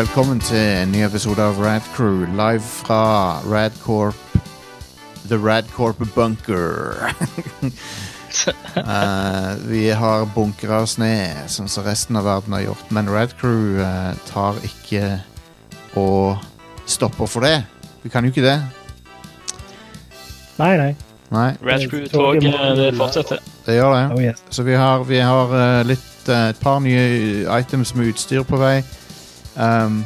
Velkommen til en ny episode av Radcrew live fra Radcorp The Radcorp Bunker. uh, vi har bunkra oss ned, som resten av verden har gjort. Men Rad Crew eh, tar ikke og stopper for det. Vi kan jo ikke det. Nei, nei. Nei, Red Crew-toget fortsetter. det gjør det. Oh, yes. Så vi har, vi har eh, litt, eh, et par nye items med utstyr på vei. Um,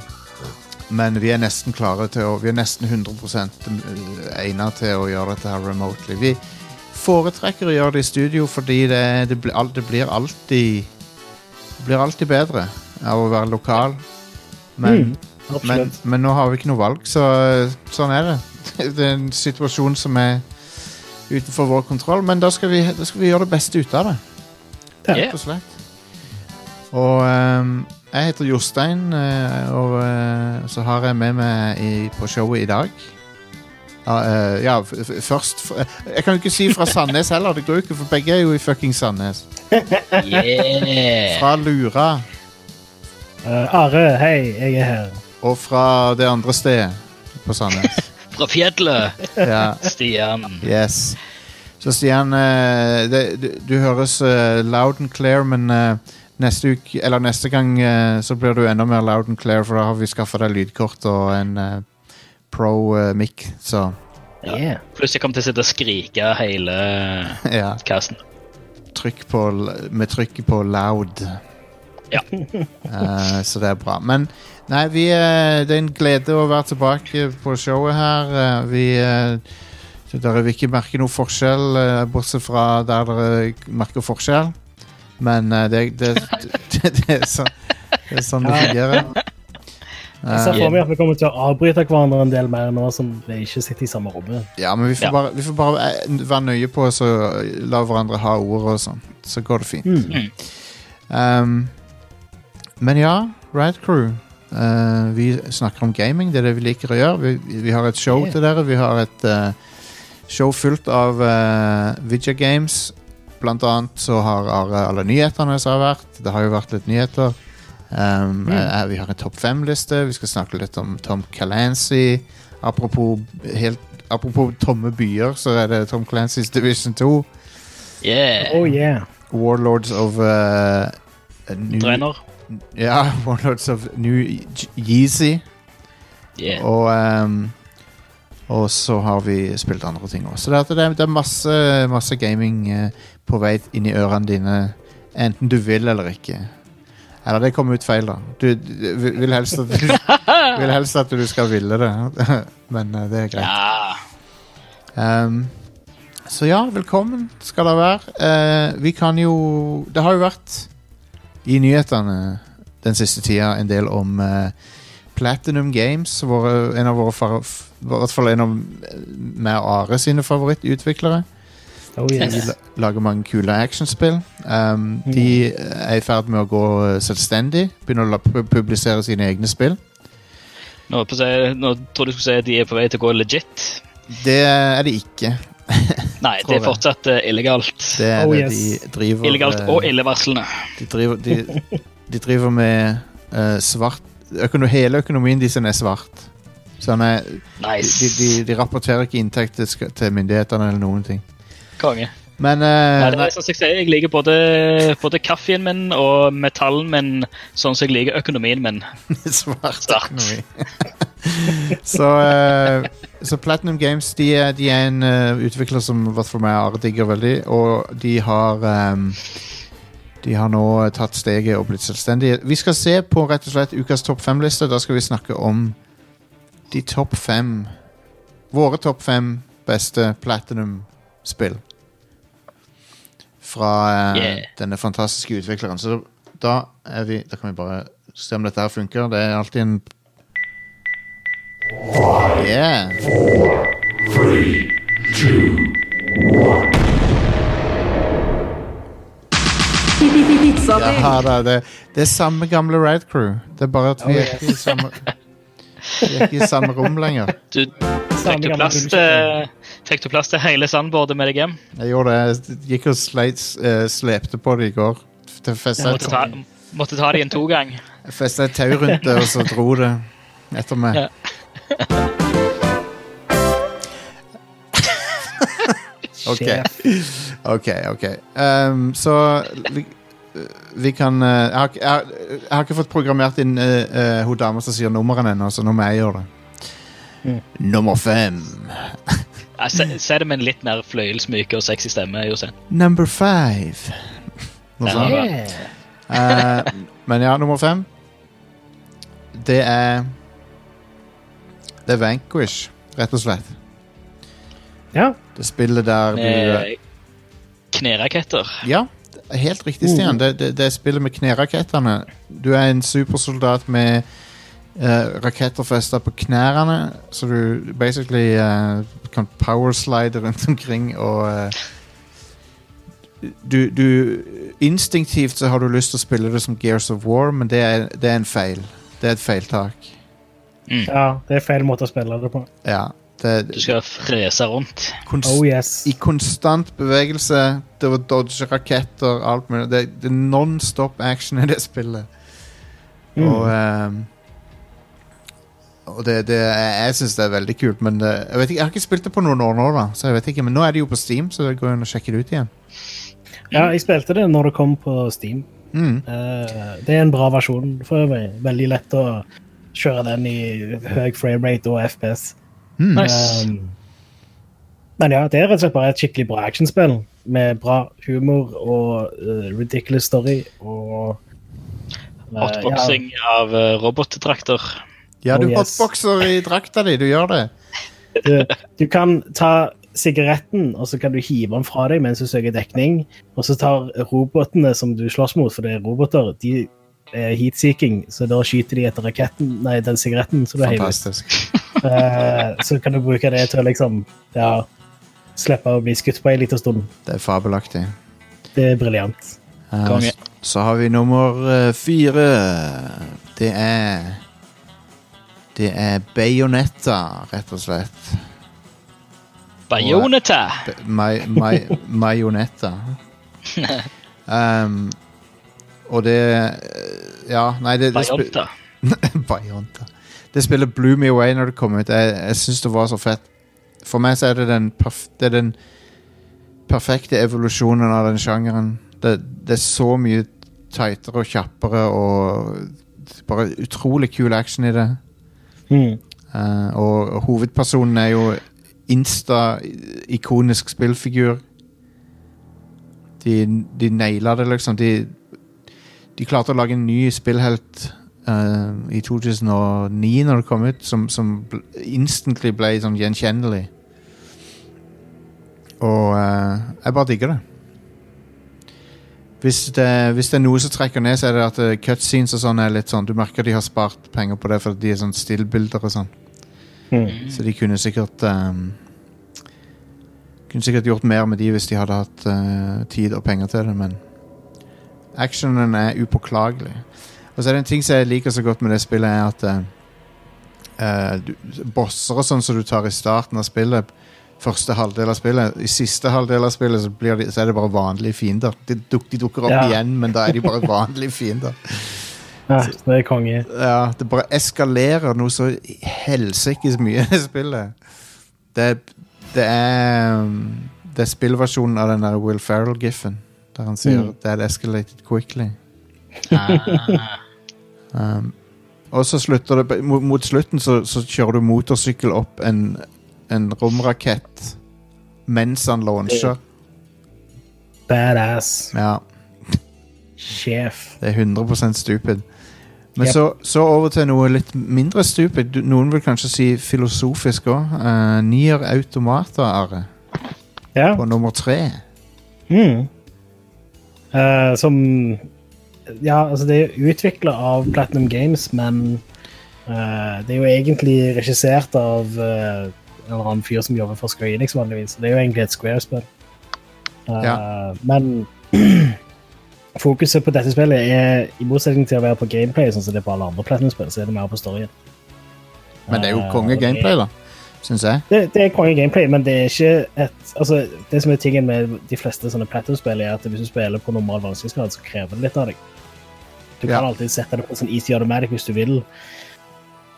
men vi er nesten klare til å Vi er nesten 100% egnet til å gjøre dette her remotely. Vi foretrekker å gjøre det i studio fordi det, det, blir, det blir alltid Det blir alltid bedre av å være lokal. Men, Mm, men, men nå har vi ikke noe valg, så eh, sånn er det. Det er en situasjon som er utenfor vår kontroll, men da skal vi, da skal vi gjøre det beste ut av det. Rett og slett. Og ehm, jeg heter Jostein, eh, og eh, så har jeg med meg i, på showet i dag Ja, eh, først Jeg kan jo ikke si fra Sandnes heller, det går jo ikke, for begge er jo i fucking Sandnes. Yeah. Fra Lura, Uh, Are, hei, jeg er her. og fra det andre stedet på Sandnes. Fra fjellet, Ja. Stian. Yes. Så Stian, eh, det, du, du høres loud and clear, men eh, neste, uke, eller neste gang eh, så blir du enda mer loud and clear, for da har vi skaffa deg lydkort og en eh, pro eh, mic, så Yeah. Pluss jeg kommer til å sitte og skrike hele ja. casten. Trykk på, med trykket på loud. Ja. uh, så det er bra. Men nei, vi, uh, det er en glede å være tilbake på showet her. Uh, vi Dere vil ikke merke noe forskjell, bortsett fra der dere merker forskjell. Men uh, det, det, det, det, er så, det er sånn det fungerer. Jeg ser Eh, for meg at vi kommer til å avbryte hverandre en del mer nå som vi ikke sitter i samme rommet. ja, men vi får Ja. bare, vi får bare eh, være nøye på å la hverandre ha ord og sånn. Så går det fint. Mm. Um, men ja, Rad Crew. Uh, vi snakker om gaming, det er det vi liker å gjøre. Vi, vi har et show Yeah. til dere. Vi har et uh, show fullt av uh, Vidja Games. Blant annet så har Are alle nyhetene som har vært. Det har jo vært litt nyheter. Um, eh, vi har en topp fem-liste. Vi skal snakke litt om Tom Calancy. Apropos, helt, apropos tomme byer, så er det Tom Clancy's Division 2. Yeah. Oh yeah. Warlords of uh, New, Trainer. Ja, Warlords of New Yeezy. Yeah. Og, um, og så har vi spilt andre ting også. Så det, er, det, er, masse, masse gaming eh, på vei inn i ørene dine, enten du vil eller ikke. Eller det kom ut feil, da. Du, du vil, helst at du, vil helst at du skal ville det, men eh, det er greit. Ehm, så ja, velkommen skal dere være. Uh, vi kan jo Det har jo vært i nyhetene den siste tida en del om uh, Platinum Games. Våre, en av våre I hvert fall en av meg og Are sine favorittutviklere. Oh yes. De lager mange kule actionspill. Um, de er i ferd med å gå eh, selvstendig. Begynner å publisere sine egne spill. Nå, si, nå tror jeg du skulle si at de er på vei til å gå legit. Det er de ikke. Nei, det er fortsatt uh, illegalt. Det er Oh, det yes. de driver Illegalt eh, og illevarslende. De driver, de, de driver med uh, svart økonom, Hele økonomien deres er svart. Sånn er, de, Nice. de, de rapporterer ikke inntekt til myndighetene eller noen ting. Konge. Men Nei, eh, det nei, er sånn jeg jeg liker både, både kaffen min og metallen min sånn som jeg liker økonomien min. svart økonomi. så, uh, så Platinum Games de er, de er en uh, utvikler som i hvert fall meg Are digger veldig, og de har um, de har nå tatt steget og blitt selvstendige. Vi skal se på rett og slett ukas topp fem-liste. Da skal vi snakke om de topp fem Våre topp fem beste Platinum-spill. Fra eh, Yeah. denne fantastiske utvikleren. Så da er vi Da kan vi bare se om dette her funker. Det er alltid en Yeah. Pizza di. Ja, da, det, det er samme gamle Ride Crew. Det er bare at vi er ikke i samme Vi er ikke i samme rom lenger. Fikk, du plass fikk du plass til hele sandbordet med deg hjem? Jeg gjorde det. Jeg gikk og sleit, eh, slepte på det i går. Til fest. Måtte ta, måtte ta det igjen to ganger. Jeg festa et tau rundt det, og så dro det etter meg. Ja. Ok. Ok, ok. Um, så vi, vi kan uh, jeg, har, jeg, jeg har ikke fått programmert inn uh, hun dama som sier nummeren ennå, så nå må jeg gjøre det. Mm. Nummer fem. Ja, si det med en litt mer fløyelsmyk og sexy stemme, Jostein. Number five. Noe Yeah. uh, men ja, nummer fem Det er Det er Vanquish, rett og slett. Ja. Det spillet der du Med kneraketter. Ja, helt riktig, Stian. Det, det, det er spillet med knerakettene. Du er en supersoldat med eh, raketter festa på knærne, så du basically uh, kan powerslide rundt omkring og uh, du, du Instinktivt så har du lyst til å spille det som Gears of War, men det er, det er en feil. Det er et feiltak. ja, det er feil måte å spille det på. Ja. Det, Du skal frese rundt. konst, Oh yes. I konstant bevegelse. Det var dodge raketter, alt mulig. Det, det er non-stop action i det spillet. Mm. Og ehm, Og det, det Jeg syns det er veldig kult, men det, jeg, vet ikke, jeg har ikke spilt det på noen år nå, da. Så jeg vet ikke, Men nå er det jo på Steam, så det går an å sjekke det ut igjen. Ja, jeg spilte det når det kom på Steam. Mm. Uh, det er en bra versjon for øvrig. Veldig lett å kjøre den i høy framerate og FPS. Mm. Nice. Um, men ja, det er rett og slett bare et skikkelig bra actionspill med bra humor og uh, ridiculous story og uh, Hotboxing av eh, robotdrakter. Ja, du Oh, yes. hotboxer i drakta di. Du gjør det. du, du kan ta sigaretten, og så kan du hive den fra deg mens du søker dekning. Og så tar robotene som du slåss mot, for det er roboter, de er heatseeking, så da skyter de etter raketten, nei, den sigaretten som du har hivet. Eh, så kan du bruke det til å liksom ja, slippe å bli skutt på en liten stund. Det er fabelaktig. Det er briljant. Uh, så, så har vi nummer eh, fire. Det er Det er Bayonetta, rett og slett. Bayonetta. Majonetta. um, og det Ja, nei, det, det Bayonta. Bayonetta. Det spillet blew me away når det kom ut. Jeg, jeg syns det var så fett. For meg så er det den, perf det er den perfekte evolusjonen av den sjangeren. Det, det er så mye tightere og kjappere og bare utrolig kul action i det. Eh, og hovedpersonen er jo insta-ikonisk spillfigur. De, de naila det, liksom. De, de klarte å lage en ny spillhelt uh, i 2009, når det kom ut, som, som instantly ble sånn gjenkjennelig. Og uh, jeg bare digger det. Hvis det, hvis det er noe som trekker ned, så er det at eh, cutscenes og sånn er litt sånn Du merker de har spart penger på det, for de er sånn stillbilder og sånn. Mm. Så de kunne sikkert um, Kunne sikkert gjort mer med de hvis de hadde hatt uh, tid og penger til det, men actionen er upåklagelig. Og så er det en ting som jeg liker så godt med det spillet, er at eh, du, bosser og sånn som du tar i starten av spillet, første halvdel av spillet, i siste halvdel av spillet så, blir de, så er det bare vanlige fiender. De, duk, de dukker opp Ja. igjen, men da er de bare vanlige fiender. Ja, det er konge. Ja, det bare eskalerer noe så helsikes mye i spillet. Det, det er Det er spillversjonen av den der Will Ferrell-giffen. Der han sier Mm. 'That escalated quickly'. Ah. Um, og så slutter det mot, mot slutten så, så kjører du motorsykkel opp en, en romrakett mens han launcher. Badass. Ja, Sjef. det er 100% stupid. Men Yep. så, så over til noe litt mindre stupid. Noen vil kanskje si filosofisk òg. Uh, Nier Automata, Are, Ja. på nummer tre. Mm. Uh, som Ja, altså, det er utvikla av Platinum Games, men uh, det er jo egentlig regissert av eh, en eller annen fyr som jobber for Square Enix vanligvis. Det er jo egentlig et Square-spill. Eh, Men fokuset på dette spillet er, i motsetning til å være på gameplay, sånn som det er på alle andre Platinum-spill, så er det mer på storyen. Men det er jo Eh, konge gameplay, da. Syns jeg. det, det er konge gameplay, men det er ikke et altså, Det som er tingen med de fleste sånne Platinum-spill, er at hvis du spiller på normal vanskelighetsgrad, så krever det litt av deg. Du Ja. kan alltid sette det på sånn easy automatic hvis du vil.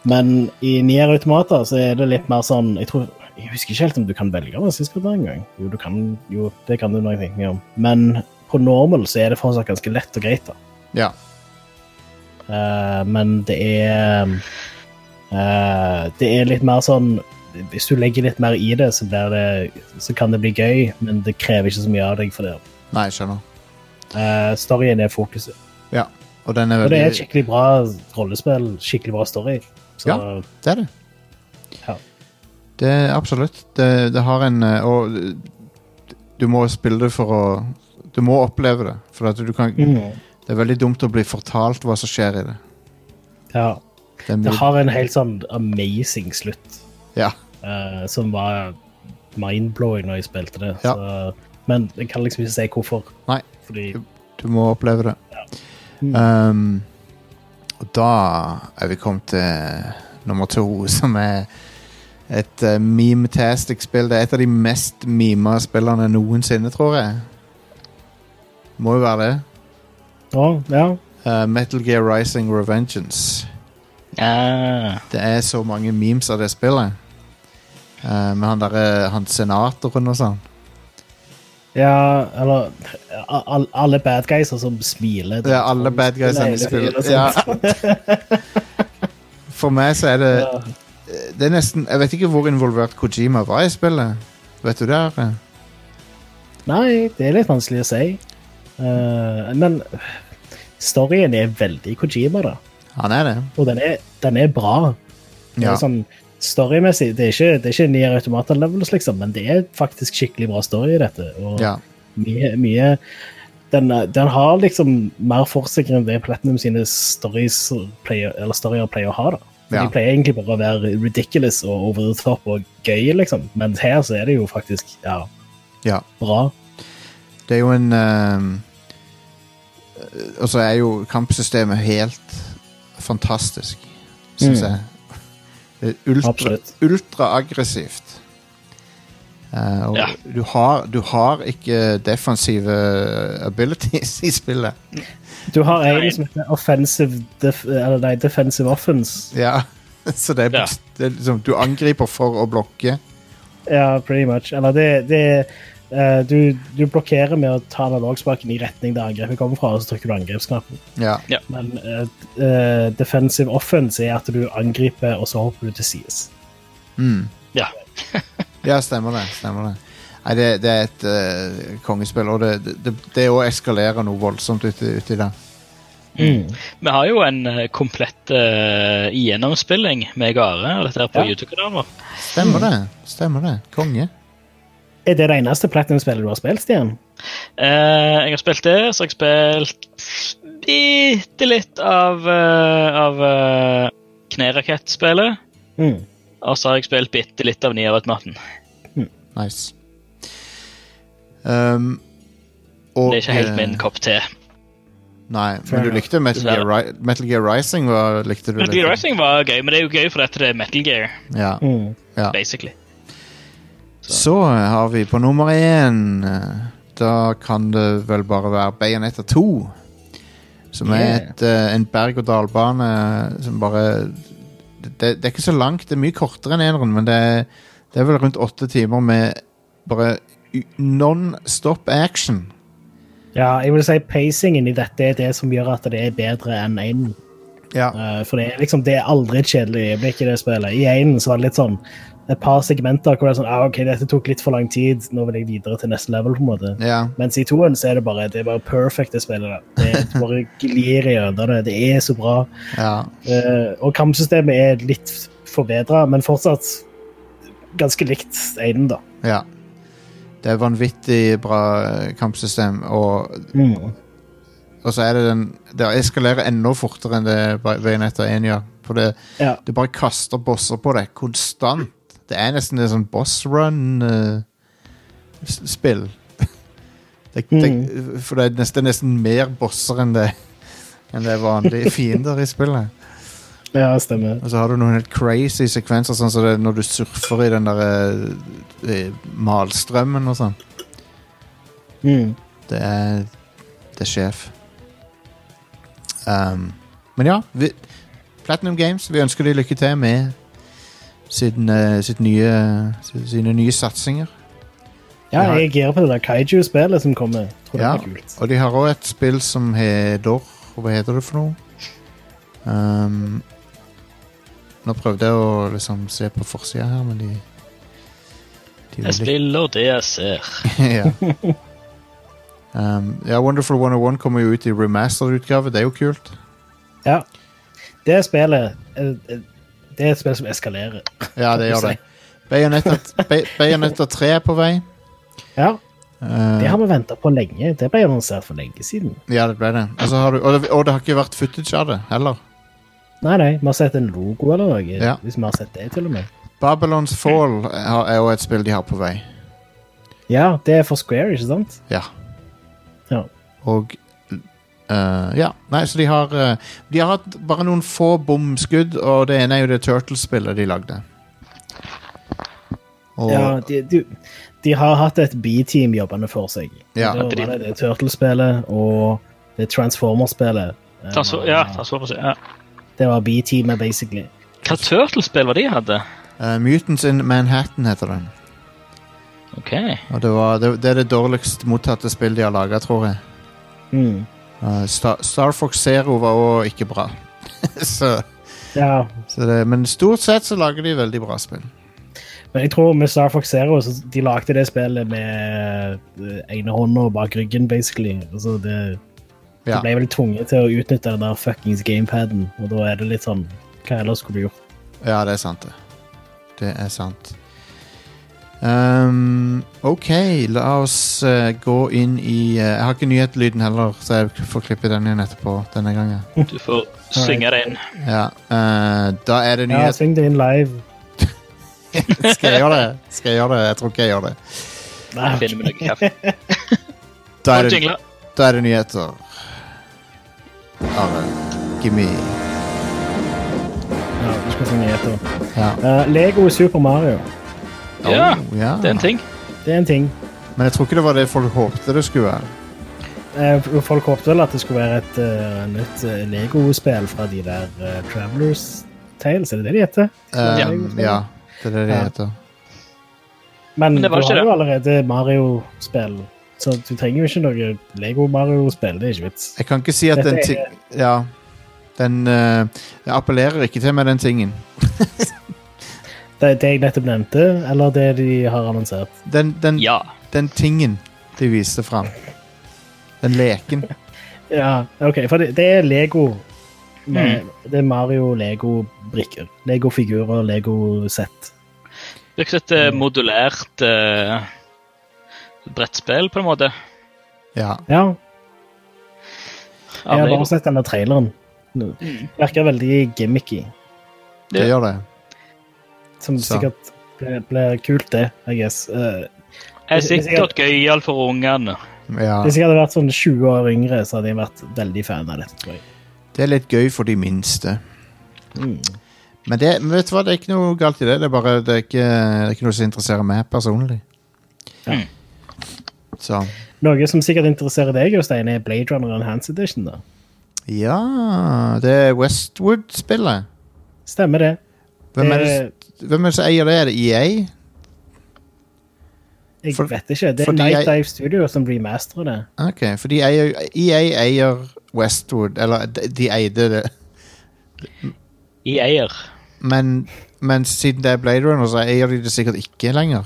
Men i Nier Automata så er det litt mer sånn Jeg tror jeg husker ikke helt om du kan velge vanskelighetsgrad engang. Jo, du kan, jo, det kan du når jeg tenker om. Men på normal så er det fortsatt ganske lett og greit. da. Ja. Uh, men det er uh, Det er litt mer sånn Hvis du legger litt mer i det, så, blir det, så kan det bli gøy, men det krever ikke så mye av deg for det. Nei, skjønner. Uh, storyen er fokuset. Ja. Og den er Og det er et skikkelig bra rollespill, skikkelig bra story. Så Ja. Det er det. Ja. Det er absolutt. Det, det har en eh, Og du må spille det for å Du må oppleve det. For at du kan mm, Det er veldig dumt å bli fortalt hva som skjer i det. ja. Det Det har en helt sånn amazing slutt, Ja. Uh, som var mind-blowing når jeg spilte det. Ja. Så, men jeg kan liksom ikke si hvorfor. Nei. Fordi Du må oppleve det. Mm. Um, og da er vi kommet til nummer to, som er et uh, meme-tastic spill. Det er et av de mest mima spillene noensinne, tror jeg. Må jo være det. Ja, ja. Uh, Metal Gear Rising Revengeance. Ja. Det er så mange memes av det spillet. Uh, med han derre Han senatoren og sånn. Ja, eller al- alle bad guys som smiler. Er alle bad guys som smiler. Ja. For meg så er det Det er nesten Jeg vet ikke hvor involvert Kojima var i spillet. Vet du det? Are? Nei, det er litt vanskelig å si. Eh, men storyen er veldig Kojima, da. Han er det. Og den er, den er bra. Det Ja. er sånn, Storymessig det er ikke, det er ikke Nier Automata levels, liksom, men det er faktisk skikkelig bra story i dette. Og ja. mye, mye den, den har liksom mer for seg enn det Platinum sine stories pleier, eller storyer pleier å ha. da. Ja. De pleier egentlig bare å være ridiculous og over the top og gøy, liksom. Men her så er det jo faktisk ja, ja. bra. Det er jo en uh, Og så er jo kampsystemet helt fantastisk, syns Mm. jeg. Ultra, Absolutt. ultraaggressivt. Eh, og Ja. du, har, du har ikke defensive abilities i spillet. Du har en som heter offensive def, eller nei, defensive offense. Ja. Så det er, Ja. det er liksom Du angriper for å blokke. Ja, pretty much. Eller det, det eh, du, du blokkerer med å ta analogspaken i retning der angrepet kommer fra, og så trykker du angrepsknappen. Ja. Men uh, uh, defensive offense er at du angriper, og så hopper du til sides. Mm. Ja. Ja, stemmer det. stemmer det. Nei, det, det er et uh, kongespill, og det, det, det òg eskalerer noe voldsomt uti, uti der. Mm. Vi har jo en eh, komplett uh, gjennomspilling med Are dette her på Ja. YouTube-kanalen vår. Stemmer det. Stemmer det. Konge. Er det det eneste Platinum-spillet du har spilt, Stian? Eh, jeg har spilt det, så har jeg spilt bitte litt av, uh, av uh, Knerakettspillet. Mm. Og så har jeg spilt bitte litt av Nier-automaten. Nice. Um, og, Det er ikke helt eh, min kopp te. Nei, men du likte Metal Gear, Ri Metal Gear Rising? Var, likte du Metal? Gear Rising var gøy, men det er jo gøy for dette det er Metal Gear, Ja, Mm. ja. basically. Så så har vi på nummer én eh, Da kan det vel bare være Bayonetta 2. Som er et, eh, en berg-og-dal-bane som bare det, det er ikke så langt, det er mye kortere enn eneren, men det er, det er vel rundt åtte timer med bare non-stop action. Ja, jeg vil si pacingen i dette er det som gjør at det er bedre enn én. Ja, Eh, for det er liksom, det er aldri et kjedelig øyeblikk i det spillet. I én var det litt sånn et par segmenter hvor det er sånn ah, ok, dette tok litt for lang tid, nå vil jeg videre til neste level. på en måte. ja, Mens i toen så er det bare det er bare perfect, det spillet. Det er bare glir gjennom det. Det er så bra. ja. Uh, og kampsystemet er litt forbedra, men fortsatt ganske likt Aiden, da. ja. Det er vanvittig bra eh, kampsystem, og, Mm. og så er det den Det eskalerer enda fortere enn det Veinetta 1 gjør. For det, Ja. det bare kaster bosser på deg konstant. Det er nesten et sånn boss run-spill. det, det, for det er, nesten, det er nesten mer bosser enn det enn det er vanlige fiender i spillet. ja, stemmer. Og så har du noen helt crazy sekvenser, sånn som er når du surfer i den der eh, malstrømmen og sånn. Mm. Det er Det er sjef. Um, men ja, vi, Platinum Games, vi ønsker deg lykke til med sin, eh, sitt nye, sine nye satsinger. Ja, jeg gira på det der Kaiju-spillet som kommer. Tror det Ja, var kult. og de har òg et spill som heter Hva heter det for noe? Um, nå prøvde jeg å liksom se på forsida her, men de, de Jeg spiller det jeg ser. ja. Um, ja, Wonderful 101 kommer jo ut i remastered-utgave. Det er jo kult. Ja. Det spillet eh, eh, Det er et spill som eskalerer. Ja, det gjør det. Bayonetta, Bayonetta 3 er på vei. Ja, Uh, Det har vi venta på lenge. Det ble annonsert for lenge siden. Ja, det ble det. Har du, og, det. og det har ikke vært footage av det heller. Nei, nei, vi har sett en logo eller noe. Ja. Hvis vi har sett det, til og med. Babylons Fall er jo et spill de har på vei. Ja, det er for Square, ikke sant? Ja. Ja. Og eh, Ja. Nei, så de har uh, De har hatt bare noen få bomskudd, og det ene er jo det Turtles-spillet de lagde. Og, Ja, de, de, de har hatt et B-team jobbende for seg. Ja. Det var det det Turtles-spillet og det Transformer-spillet. Eh, Transfor ja, Transformers, ja. Det var B-teamet, basically. Hva Turtles-spill var de hadde? Uh, Mutants in Manhattan heter den. Ok. Og det, var, det, det er det dårligst mottatte spillet de har laga, tror jeg. Mm. Eh, Star, Star Fox Zero var òg ikke bra. så, Ja, så det, men stort sett så lager de veldig bra spill. men jeg tror med Star Fox Zero så de lagde det spillet med eh, ene hånda bak ryggen, basically. Altså det, Ja. De ble vel tvunget til å utnytte den der fuckings gamepaden, og da er det litt sånn Hva ellers skulle du gjort? Ja, det er sant, det. Det er sant. Ehm, OK, la oss uh, gå inn i uh, Jeg har ikke nyhetslyden heller, så jeg får klippe den igjen etterpå denne gangen. Du får synge det inn. Ja, uh, Da er det Ja, syng det inn live. Skal jeg gjøre det? Skal jeg gjøre det? Jeg tror ikke jeg gjør det. Nei, Finner vi noe kaffe. Da er det, da er det nyheter. Are, gimme. ja, du skal synge nyheter. Ja. Lego Super Mario. Ja, Oh, ja. det er en ting. Det er en ting. Men jeg tror ikke det var det folk håpte det skulle være. Eh, Folk håpte vel at det skulle være et uh, nytt eh, Lego-spill fra de der uh, Travelers Tales, er det det de heter? Um, ja, det er det de Ja. heter. Men, Men det var du ikke har det. jo allerede Mario-spill, så du trenger jo ikke noe Lego-Mario-spill. Det er ikke vits. Jeg kan ikke si at Dette den ting Ja. Den uh, appellerer ikke til meg, den tingen. Det, det jeg nettopp nevnte, eller det de har annonsert. Den, den, Ja. den tingen de viste fram. Den leken. Ja, ok, for det, det er Lego. Med, Det er Mario-Lego-brikker. Lego-figurer, Lego-sett. Virker som et eh, modulært uh, brettspill, på en måte. Ja. Ja, jeg har bare sett denne traileren. Virker veldig gimmicky. Det Ja. gjør det. Som Så. sikkert blir, blir kult, det, I guess. Eh, er sikkert gøyal for ungene. Ja. hvis jeg hadde vært sånn 20 år yngre, så hadde jeg vært veldig fan av dette, tror jeg. Det er litt gøy for de minste. Mm. Men, det, vet du hva, det er ikke noe galt i det. Det er bare det er ikke, det er ikke noe som interesserer meg personlig. Ja. Så Noe som sikkert interesserer deg, Jostein, er Blade Runner Enhanced Edition. da. Ja Det er Westwood-spillet. Stemmer det. Hvem, er det- Eh, hvem er det som eier det? Er det EA? Jeg For- vet ikke. Det er Night Dive Studio som remasterer det. Ok, for de eier, EA eier Westwood, eller de, de eide det. I eier. Men, men siden det er Blade Runner, så eier de det sikkert ikke lenger.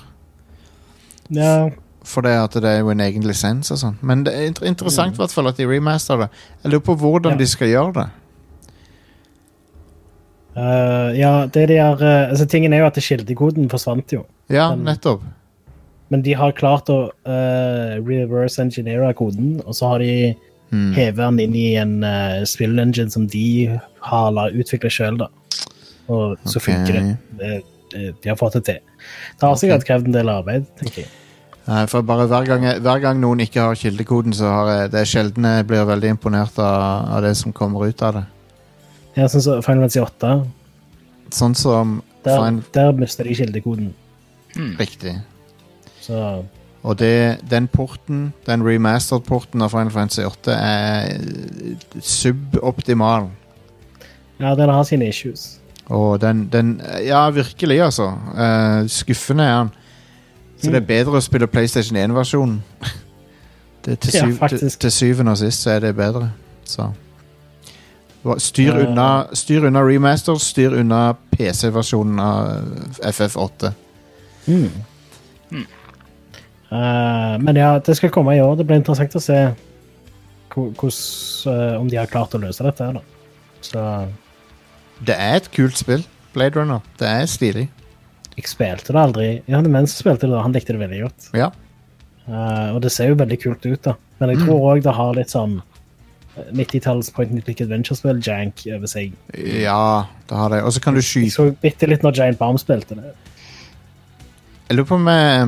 No. For det at det er jo en egen lisens og sånn. Men det er interessant fall at de remasterer det. Jeg lurer på hvordan Ja. de skal gjøre det. Eh, ja det de har, uh, altså Tingen er jo at kildekoden forsvant jo. Ja, men, nettopp. Men de har klart å uh, reverse engineere koden, og så har de Hmm. hevet den inn i en uh, spillengine som de har utvikla sjøl, da. Og så okay. funker det. De. De har fått det til. Det har sikkert sikkert krevd en del arbeid, tenker jeg. Nei, for bare hver gang, hver gang noen ikke har kildekoden, så har jeg, det sjelden jeg blir veldig imponert av, av det som kommer ut av det. Ja, sånn som Final Fantasy 8. Sånn som Der, Final... der mista de kildekoden. Riktig. Så Og det, den porten, den remastered-porten av Final Fantasy 8, er suboptimal. Ja, den har sine issues. Og den, den Ja, virkelig, altså. Uh, skuffende er den. Så det er Mm. bedre å spille PlayStation 1-versjonen. til, syv, Ja, til, til syvende og sist så er det bedre. Så Styr unna, styr unna remaster, styr unna PC-versjonen av FF8. Mm. Mm. Uh, men ja, det skal komme i år. Det blir interessant å se hos, hvordan, eh, om de har klart å løse dette. da. Så Det er et kult spill, Blade Runner. Det er stilig. jeg spilte det aldri. Jeg hadde en spilte det, han likte det veldig godt. Ja. Uh, og det ser jo veldig kult ut, da. Men jeg Mm. tror òg det har litt sånn 90-talls point and click adventure-spill-jank over seg. Ja, det har det. Og så kan du Jeg skyte så bitte litt når Giant Bomb spilte det. Jeg lurer på om eh,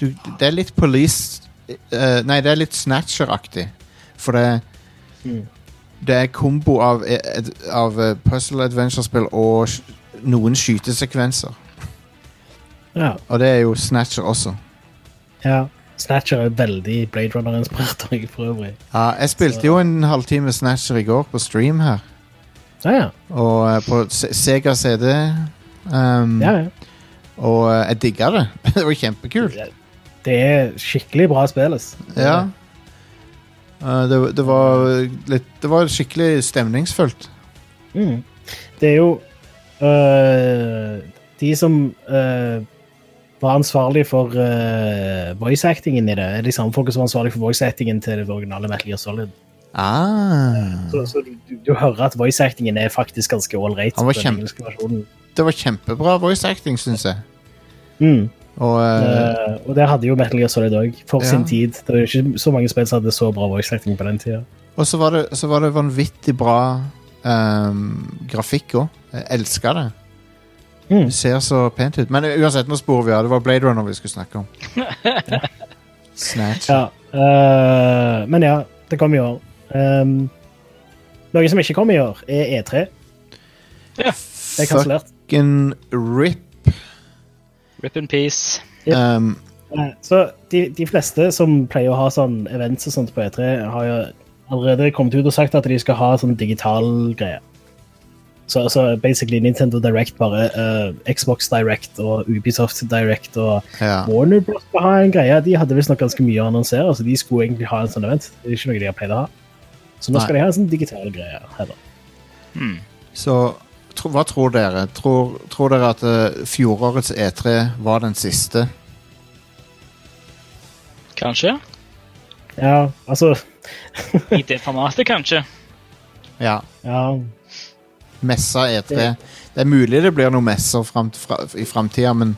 du- Det er litt police eh, Nei, det er litt Snatcher-aktig. For det Mm. Det er kombo av, eh, av eh, puzzle adventure-spill og noen skytesekvenser. Ja. Og det er jo Snatcher også. ja. Snatcher er veldig Blade Runner-inspirert, for øvrig. Ja, jeg spilte Så- jo en halvtime Snatcher i går på stream her. Ja, ja. Og eh, på Sega CD. Um, ja, ja. Og eh, jeg digga det. det var kjempekult. Det er skikkelig bra spill. ass. Ja. Eh, det, det, var litt, det var skikkelig stemningsfullt. Mm. Det er jo uh, De som øh, var ansvarlig for uh, voice-actingen i det, er de samme folka som var ansvarlig for voice-actingen til det originale Metal Gear Solid. Ah. Så, så du, du hører at voice-actingen er faktisk ganske ålreit. Kjempe- Det var kjempebra voice acting, syns jeg. Mm. Og uh... Eh, og det hadde jo Metal Gear Solid òg, for Ja. sin tid. Det var ikke så mange spill som hadde så bra voice-acting på den tida. Og så var, det, så var det vanvittig bra um, grafikk òg. Jeg elska det. Mm. Det ser så pent ut. Men uansett, nå sporer vi av. Det var Blade Runner vi skulle snakke om. Snatch. Ja, eh, men ja, det kommer i år. Um, noe som ikke kommer i år, er E3. Det er kansellert. Fucking rip. Rip in peace. Yep. Ehm, Eh, Så de, de fleste som pleier å ha sånn events og sånt på E3, har jo allerede kommet ut og sagt at de skal ha sånn digital greie. Så, altså, basically Nintendo Direct bare uh, Xbox Direct og Ubisoft Direct og ja. Warner Bros. skal ha en greie. De hadde visstnok ganske mye å annonsere, så de skulle egentlig ha en sånn event. Det er ikke noe de har pleid å ha. Så nå skal Nei. de ha en sånn digital greie. Heller. Hmm. Så tro, hva tror dere? Tror, tror dere at uh, fjorårets E3 var den siste? Kanskje. Ja, altså I det formatet, kanskje. Ja. Ja. Messa E3. Det er mulig det blir noen messer frem, fra, i framtida, men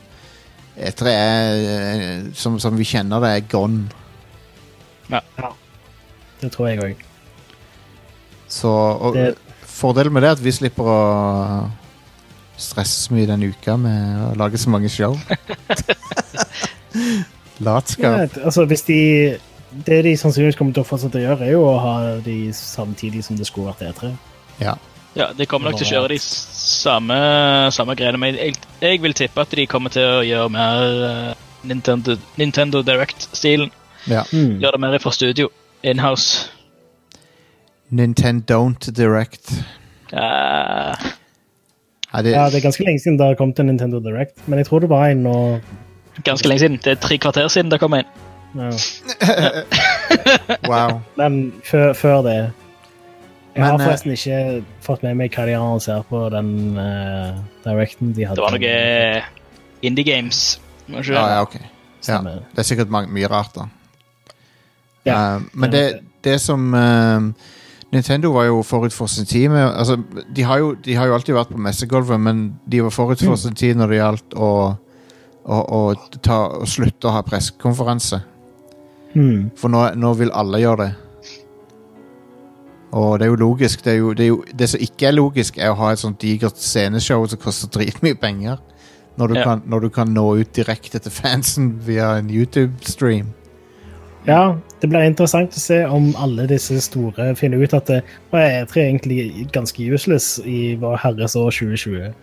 E3 er, eh, som, som vi kjenner det, er gone. Ja Det tror jeg òg. Så og, Det- Fordelen med det er at vi slipper å stresse så mye denne uka med å lage så mange show. Latskap. Altså, hvis de Det de sannsynligvis kommer til å fortsette å gjøre, er jo å ha de samtidig som det skulle vært E3. Ja. Ja, De kommer nok til å kjøre de samme, samme greiene, men jeg, jeg vil tippe at de kommer til å gjøre mer eh, Nintendo, Nintendo Direct-stilen. ja. Mm. Gjøre det mer fra studio. Inhouse. Nintendo Don't Direct. Uh, Ja, det, Ja, det er ganske lenge siden det har kommet en Nintendo Direct, men jeg tror det var en nå. ganske lenge siden. Det er tre kvarter siden det kom inn. Ja. wow. Men før, før det Jeg har eh, forresten ikke fått med meg hva de har annonsert på den uh, Directen de hadde. Det var noe Indie Games. ikke? Ja, ja, ok. Ja. Det er sikkert mye rart, da. Ja, uh, men det det, som uh, Nintendo var jo forut for sin tid med altså, de, har jo, de har jo alltid vært på messegulvet, men de var forut for Mm. sin tid når det gjaldt å, å, å, ta, å slutte å ha pressekonferanse. Mm. For nå, nå vil alle gjøre det. Og det er jo logisk. Det, er jo, det, er jo, det som ikke er logisk, er å ha et sånt digert sceneshow som koster dritmye penger. Når du, Ja. kan, når du kan nå ut direkte til fansen via en YouTube-stream. Ja, det blir interessant å se om alle disse store finner ut at det er E3 egentlig ganske useless i vår herres år 2020.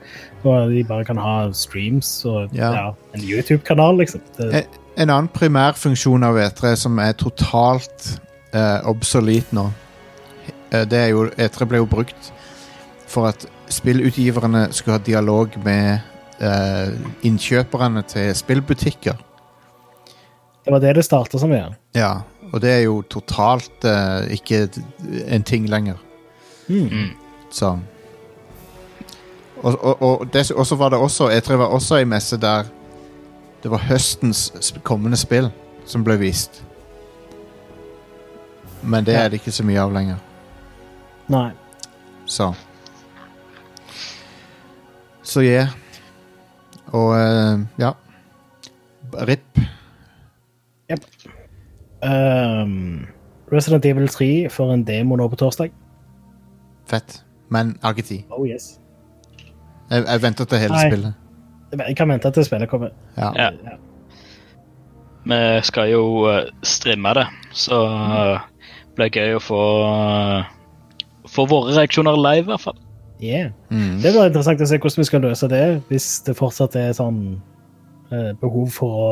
Og de bare kan ha streams og Ja. ja. en YouTube-kanal, liksom. Det, En, en annen primærfunksjon av E3 som er totalt uh, obsolet nå, eh, det er jo E3 ble jo brukt for at spillutgiverne skulle ha dialog med eh, innkjøperne til spillbutikker. Det var det det starta som, igjen? Ja, og det er jo totalt eh, ikke en ting lenger. Mm. Så Og, og, og, det, og så var det også Jeg tror det var også ei messe der det var høstens kommende spill som ble vist. Men det er det ikke så mye av lenger. Nei. Så Så yeah. Og eh, ja. RIP. Um, Resident Evil 3 får en demo nå på torsdag. Fett. Men jeg har ikke tid. Oh yes. Jeg, jeg venter til hele Nei. spillet. Jeg kan vente til spillet kommer. Ja. Ja. Vi skal jo eh, streame det, så uh, blir det gøy å få, eh, få våre reaksjoner live, i hvert fall. Yeah. Mm. Det blir interessant å se hvordan vi skal løse det, hvis det fortsatt er sånn eh, behov for å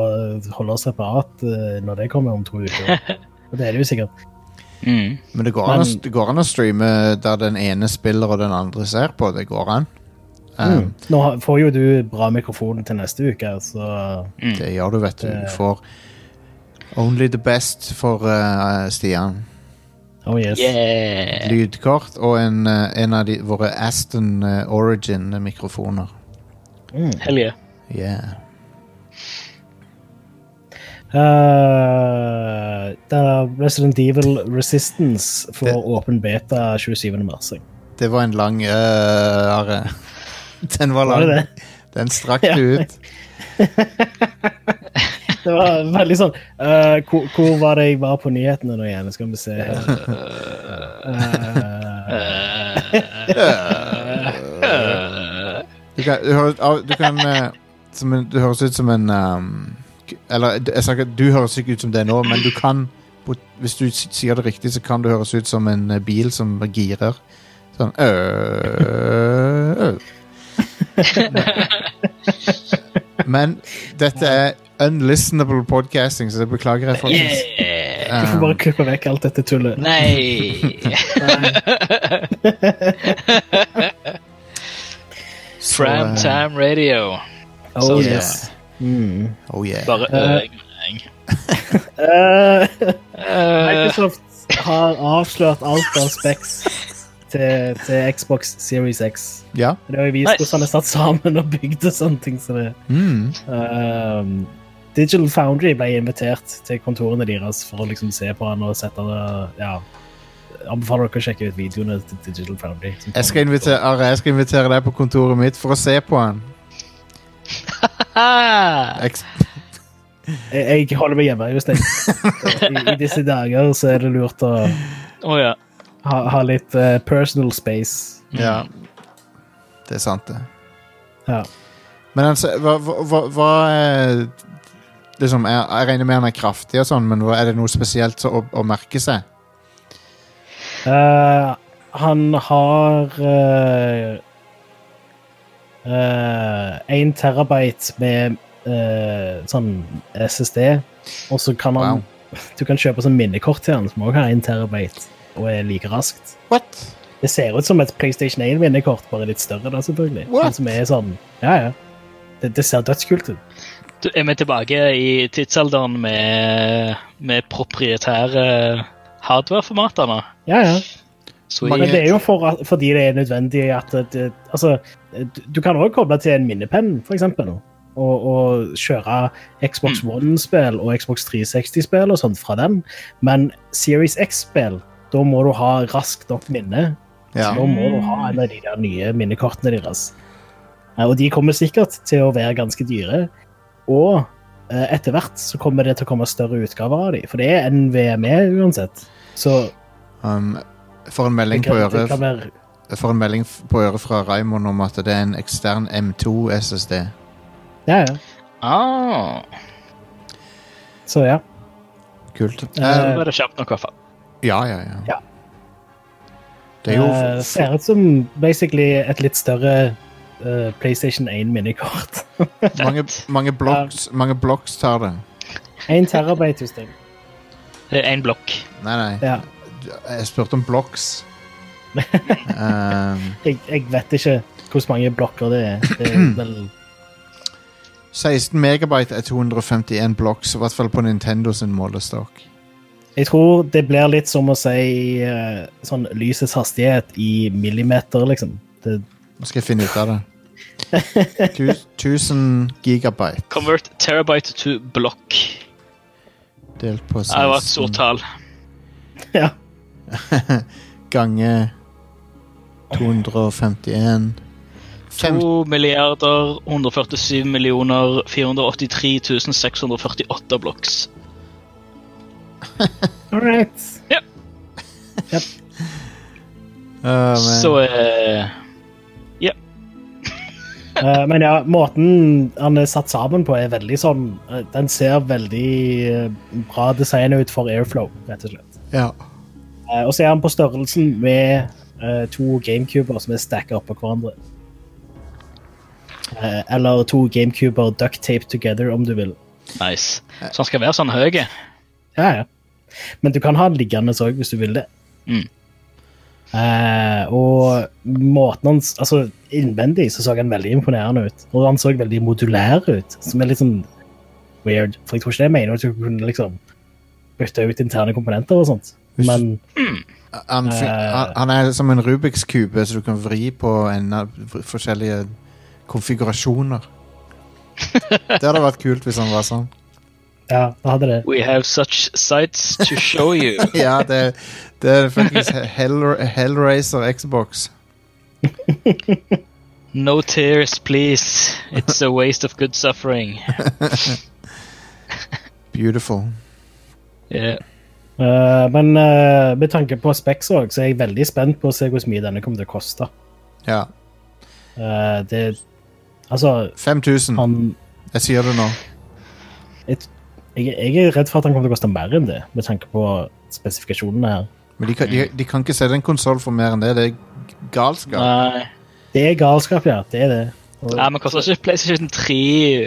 holde oss separat eh, når det kommer om to uker. Og det er det jo sikkert. Mm. Men det går, an Men- det går an å streame der den ene spiller og den andre ser på. Det går an. Um, Mm. Nå får jo du bra mikrofon til neste uke, så Mm. Det gjør du, vet du. Du får Only the best for uh, Stian. Oh yes. Yeah. Lydkort og en, uh, en av de, våre Aston uh, Origin-mikrofoner. Mm. Hell yeah. Yeah. Uh, Resident Evil Resistance for Det- åpen beta 27. mars. Det var en lang uh, Are. Den var Var det lang. det? Den strakk du ut. Det var veldig sånn uh, hvor, hvor var det jeg var på nyhetene nå igjen? Skal vi se her. uh, Du kan, du høres, du kan uh, som en, Du høres ut som en um, Eller jeg sa ikke du høres ikke ut som det nå, men du kan Hvis du sier det riktig, så kan du høres ut som en eh, bil som girer. Sånn øh, øh. Men dette er unlistenable podcasting, så det beklager jeg, folkens. Yeah. Du får bare klippe vekk alt dette tullet. Nei! Så, Prime eh, radio. Oh so, yes. Mm. Oh yeah. Bare Eh. øring. Eh, Eh, Microsoft har avslørt alt av specs til, til Xbox Series X. Ja. Det har jo vist Nice. hvordan det er satt sammen og bygd og sånne ting. Så det, Mm. um, Digital Foundry ble invitert til kontorene deres for å liksom se på han og sette det ja, Anbefaler dere å sjekke ut videoene til Digital Foundry. Jeg skal, invitere, jeg skal invitere deg på kontoret mitt for å se på han. Jeg, jeg holder meg hjemme hos. I, I disse dager så er det lurt å oh, ja. Ha, ha litt uh, personal space. Ja. Det er sant, det. Ja. Men altså, hva, hva, hva, er liksom, jeg, jeg regner med han er kraftig og sånn, men er det noe spesielt å, å merke seg? Uh, han har uh, en terabyte med eh, sånn SSD, og så kan han Du kan kjøpe sånn minnekort til han som også har en terabyte og er like raskt. What? Det ser ut som et PlayStation 1-minnekort, bare litt større, da, selvfølgelig. What? Men som er sånn Ja, ja. Det, det ser dødskult ut. Du, er vi tilbake i tidsalderen med, med proprietære hardware-formater nå? Ja, ja. Sweet. Men det er jo for, fordi det er nødvendig at det, Altså, du- kan også koble til en minnepenn, for eksempel. Og, og kjøre Xbox One-spill og Xbox 360-spill og sånt fra den. Men Series X-spill, da må du ha raskt nok minne. Ja. Så da må du ha en av de der nye minnekortene deres. Eh, Og de kommer sikkert til å være ganske dyre. Og eh, etter hvert så kommer det til å komme større utgaver av de, for det er NVMe uansett. Så Um, for en melding på øret være For en melding på øret fra Raymond om at det er en ekstern M2 SSD. Ja, ja. Ah, Så ja. Kult. Uh, er det kjapt nok, i hvert fall. Ja, ja, ja. ja. Det er jo uh, ser ut som basically et litt større uh, PlayStation 1 minikort. mange, mange blocks, mange blocks tar det. Én terabyte, Jostein. Det én blokk. Nei, nei. Ja. Jeg spurte om blocks. um, Jeg, jeg vet ikke hvor mange blokker det er. Det er vel 16 megabyte er 251 blocks, i hvert fall på Nintendo sin målestokk. Jeg tror det blir litt som å si eh, sånn lysets hastighet i millimeter, liksom. Det, Nå skal jeg finne ut av det. 1000 gigabyte Convert terabyte to block. delt på 16 Det var et stort tall. ja. Gange 251 5... 2 milliarder 147 millioner 483 648 blocks. All right. Ja. Yep. Uh, Så eh, uh, men ja, måten han er satt sammen på, er veldig sånn eh, Den ser veldig eh, bra designet ut for Airflow, rett og slett. ja. Eh, og så er han på størrelsen med eh, to GameCuber som er stacka oppå hverandre. Eh, eller to GameCuber ducktaped together, om du vil. nice. Så han skal være sånn høy. Ja, ja. Men du kan ha den liggende òg, hvis du vil det. Mm. Eh, og måten hans Altså, innvendig så så han veldig imponerende ut. Og han så veldig modulær ut, som er litt sånn weird. For jeg tror ikke det mener at du kunne liksom bytte ut interne komponenter og sånt. Men han, fi- Eh. han, han er som en Rubiks kube, så du kan vri på en forskjellige konfigurasjoner. Det hadde vært kult hvis han var sånn. Ja, da hadde det. We have such sights to show you. Ja, det, det er faktisk Hell, Hellraiser Xbox. No tears, please. It's a waste of good suffering. Beautiful. Yeah. Uh, men uh, med tanke på Specs òg, så er jeg veldig spent på å se hvor mye denne kommer til å koste. Ja. Uh, det Altså, 5000. han Jeg sier det nå. jeg, jeg er redd for at den kommer til å koste mer enn det, med tanke på spesifikasjonene her. Men de kan, de, de kan ikke selge en konsoll for mer enn det. Det er galskap. Nei. Det er galskap, ja. Det er det. Og Nei, men koster ikke PlayStation 3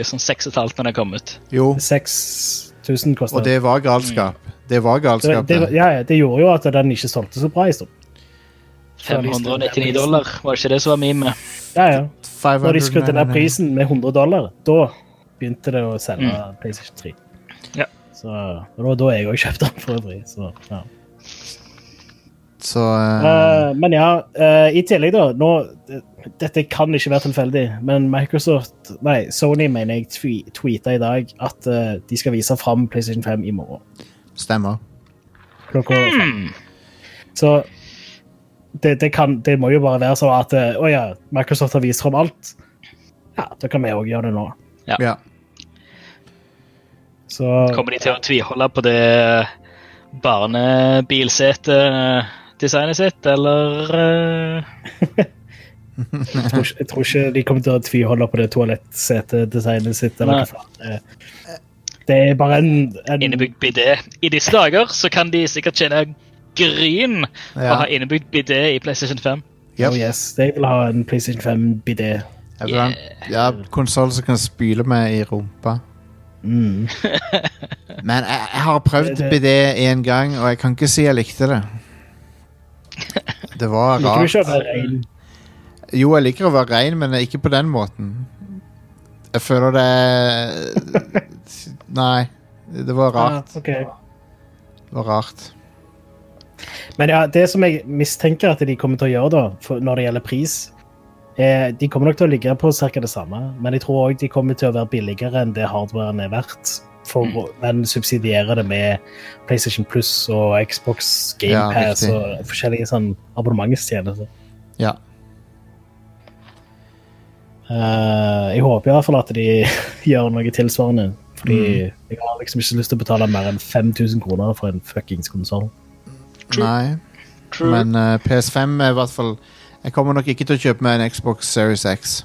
sånn 6,5 når den kom ut? Jo, 6000 koster og det var galskap. Det var galskap. det, det. ja, ja, det gjorde jo at den ikke solgte så bra en stund. 599 dollar, var det ikke det som var memet? Ja, ja. Når de 599. skrudde ned prisen med 100 dollar, da begynte det å selge PlayStation 3. Ja. Så, og det var da jeg òg kjøpte den, for øvrig. Så, ja. Så uh... Eh, men ja, eh, i tillegg, da nå, Dette kan ikke være tilfeldig, men Microsoft Nei, Sony mener jeg twe tweeta i dag at de skal vise fram PlayStation 5 i morgen. stemmer. Klokka fem. Så det, det, kan, det må jo bare være sånn at Å ja, Microsoft har vist fram alt. Ja, da kan vi òg gjøre det nå. Ja. Så Kommer de til å tviholde på det barnebilsetedesignet sitt, eller eh, jeg tror, ikke, jeg tror ikke de kommer til å tviholde på det toalettsetedesignet sitt. Eller hva faen. Det, er bare en, en innebygd bidé? I disse dager så kan de sikkert tjene gryn på å Ja. ha innebygd bidé i PlayStation 5. Yep. Oh yes, jeg vil ha en PlayStation 5-bidé. Jeg vil ha en ja, konsoll som kan spyle med i rumpa. Mm. Men jeg, jeg har prøvd Det- BD en gang, og jeg kan ikke si jeg likte det. Det var rart. Liker du ikke å være rein? Jo, jeg liker å være rein, men ikke på den måten. Jeg føler det Nei. Det var rart. Ja, okay. Det var rart. Men ja, det som jeg mistenker at de kommer til å gjøre da, når det gjelder pris, er, de kommer nok til å ligge på ca. det samme, men jeg tror òg de kommer til å være billigere enn det hardwaren er verdt. For, mm. Men subsidiere det med PlayStation Plus og Xbox GamePass ja, og forskjellige sånn abonnementstjenester. Ja. Uh, jeg håper i hvert fall at de gjør noe tilsvarende. Fordi jeg har liksom ikke lyst til å betale mer enn 5000 kroner for en fuckings konsoll. Nei. Men uh, PS5 er i hvert fall Jeg kommer nok ikke til å kjøpe meg en Xbox Series X,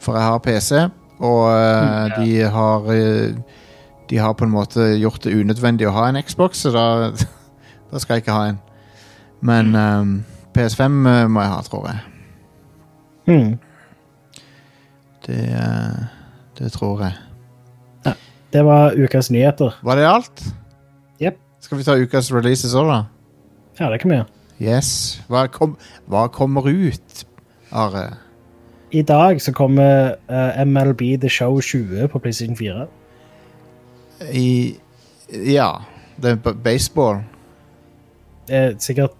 for jeg har PC, og eh, de har eh, De har på en måte gjort det unødvendig å ha en Xbox, så da, da skal jeg ikke ha en. Men um, PS5 eh, må jeg ha, tror jeg. Mm. Det, det tror jeg. Det Det var ukas nyheter. Var det alt? Yep. Skal vi ta ukas releases òg, da? Ja, det kan vi gjøre. Yes. Hva, kom, hva kommer ut, Are? I dag så kommer uh, MLB The Show 20 på PlayStation 4. I Ja. Det er baseball. Eh, sikkert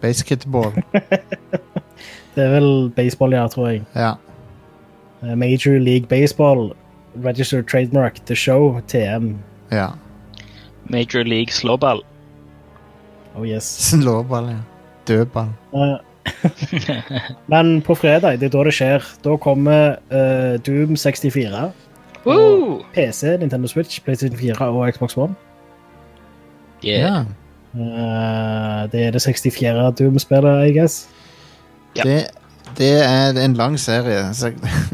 Basketball. Det er vel baseball, ja, tror jeg. Ja. Eh, Major League Baseball, Registered Trademark, The Show, TM. ja. Major League slåball. Oh yes. Slåball, ja. Dødball. Eh, Men på fredag, det er da det skjer. Da kommer eh, Doom 64. Woo! PC, Nintendo Switch, PlayStation 4 og Xbox One. Yeah. Ja. Eh, det er det 64. Doom-spillet, I guess. Ja. Det, det er en lang serie. Så,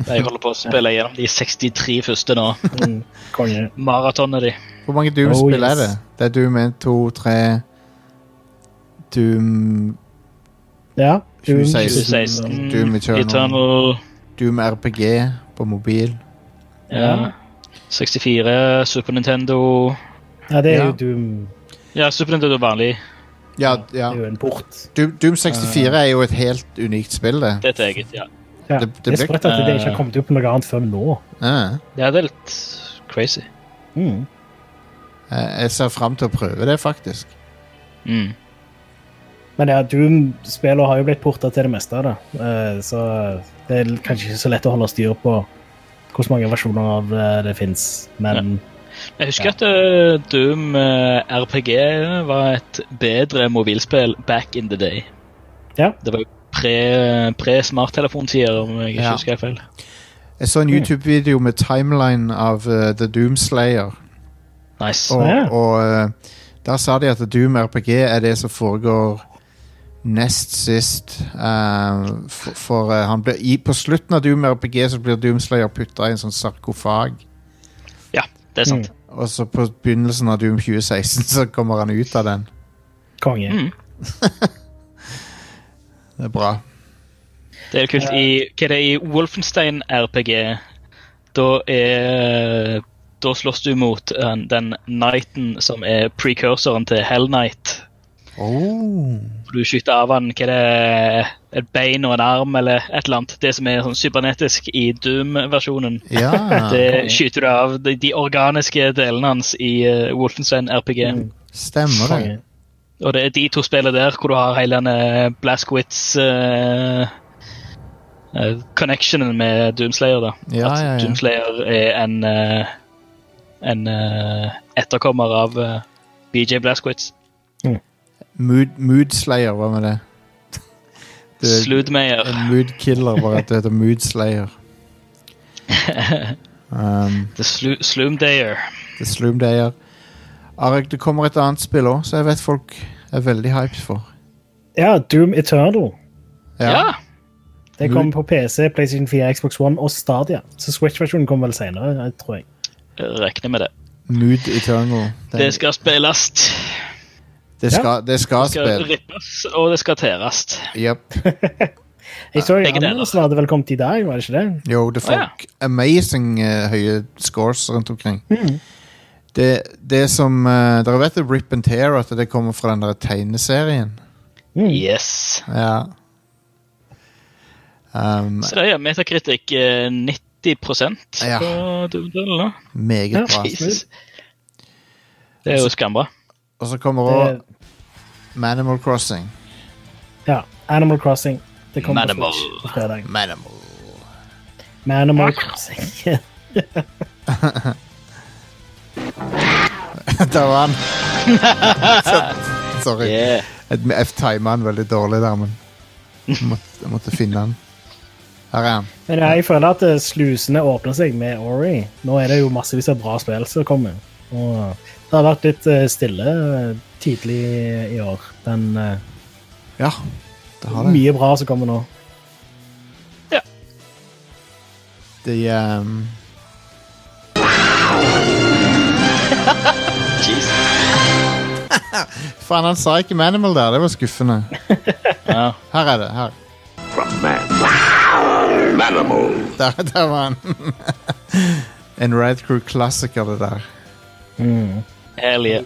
Jeg holder på å spille gjennom de 63 første nå. Mm, konge. Maratonet de. hvor mange Doom-spill Oh, yes. er det? Det er Doom 1, 2, 3 Doom Ja. Doom 2016. 2016. Doom Eternal. Eternal. Doom RPG på mobil. Ja. 64, Super Nintendo Ja, det er Ja. jo Doom. Ja, Super Nintendo vanlig. Ja, ja. Det er jo en port. Doom, Doom 64 er jo et helt unikt spill, det. Det er et eget, ja. Ja. Det- Det, det er sprøtt at det ikke har kommet opp noe annet før nå. Ja. Det er litt crazy. Mm. Jeg ser fram til å prøve det, faktisk. Mm. Men ja, Doom-spillene har jo blitt porta til det meste av det. Eh, Så det er kanskje ikke så lett å holde styr på hvor mange versjoner av det det fins. Men Jeg husker at eh, Doom eh, RPG var et bedre mobilspill back in the day. Ja. Det var jo pre- pre-smarttelefontider, om jeg ikke Ja. husker feil. Jeg så en YouTube-video med timeline av uh, The Doom Slayer. Nice. Og, Ja. og uh, der sa de at Doom RPG er det som foregår nest sist. Uh, for for uh, han blir, i, på slutten av Doom RPG så blir Doom Slayer putta i en sånn sarkofag. Ja, det er sant. Og så på begynnelsen av Doom 2016 så kommer han ut av den. konge. Mm. Det er bra. Det er kult. I, hva er det i Wolfenstein RPG? Da er Da slåss du mot eh, den knighten som er precursoren til Hell Knight. Oh. Du skyter av han hva er det, et bein og en arm eller et eller annet. Det som er sånn cybernetisk i Doom-versjonen. Ja. Det skyter du av de, de organiske delene hans i uh, Wolfenstein RPG. Mm. Stemmer det. Og det er de to spillene der hvor du har hele denne Blaskowitz uh, uh, connectionen med Doomslayer. da. Ja, At ja, ja. Doomslayer er en, uh, en uh, etterkommer av uh, BJ Blaskowitz. Mood, mood Slayer, hva med det? det er Sludmeyer. en mood killer, bare at det heter Mood Slayer. Um, The Slu Slumdayer. det er Sloom Dayer. Arek, det kommer et annet spill òg, så jeg vet folk er veldig hyped for. Ja, Doom Eternal. Ja. Det kommer på PC, PlayStation 4, Xbox One og Stadia. Så Switch-versjonen kommer vel senere, tror jeg. Regner med det. Mood Eternal. Den- Det skal spilles. Det skal, det skal Det skal spille. rippes, og det skal teres. Yep. Jeg så jo deler. anmeldelsen hadde vel kommet i dag, var det ikke det? Jo, det Å, ja. amazing uh, høye scores rundt omkring. Mm. Det, det som uh, Dere vet det Rip and Tear, at det kommer fra den der tegneserien? Mm. Yes. Ja. Um, Så det er metakritikk uh, 90 Ja. på nå. meget Ja. bra. Jesus. Det er jo skambra. Og så kommer òg Manimal Crossing. ja, Animal Crossing. Det kommer på Manimal. Switch på fredag. Manimal. Manimal Crossing. Der var han. Sorry. Yeah. Jeg, jeg tima han veldig dårlig der, men jeg måtte, jeg måtte finne han. Her er han. Men jeg føler at eh, slusene åpner seg med Ori. Nå er det jo massevis av bra spill som kommer. Og det har vært litt eh, stille eh, tidlig i år. Men eh, Ja, det har det. mye bra som kommer nå. De um, Jeez. Faen, han sa ikke Manimal der. Det var skuffende. Ja. Her er det. her. from man. Manimal. Der, der var han. en Ride Crew-klassiker, det der. Mm. Hell yeah.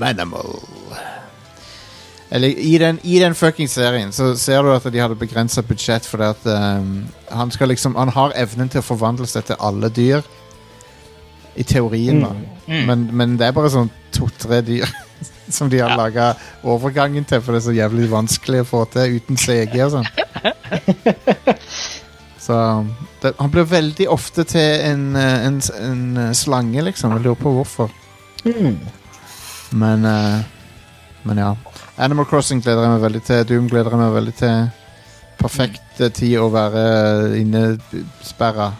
Manimal. Eller i den, i den fucking serien så ser du at de hadde begrensa budsjett fordi at um, han skal liksom Han har evnen til å forvandle seg til alle dyr. I teorien, da. Mm. Men, men det er bare sånn to-tre dyr som de har Ja. laga overgangen til, for det er så jævlig vanskelig å få til uten CG og sånn. så det, han blir veldig ofte til en, eh, en, en eh, slange, liksom. Jeg lurer på hvorfor. Mm. Men eh, Men ja. Animal Crossing gleder jeg meg veldig til. Doom gleder jeg meg veldig til. Perfekt eh, tid å være innesperra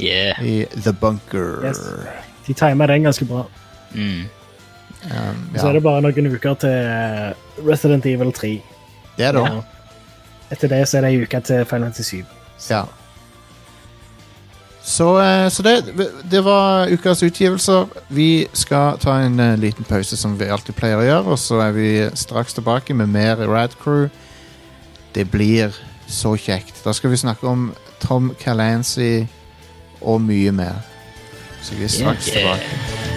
Yeah. i The Bunker. Yes. De timer den ganske bra. Mm. Um, Så er det bare noen uker til eh, Resident Evil 3. Det er det. Ja. Etter det så er det ei uke til Final Fantasy 7. Ja. Så, eh, så det, det var ukas utgivelser. Vi skal ta en eh, liten pause, som vi alltid pleier å gjøre. Og så er vi straks tilbake med mer Radcrew. Det blir så kjekt. Da skal vi snakke om Tom Calancy og mye mer. Så vi er straks tilbake.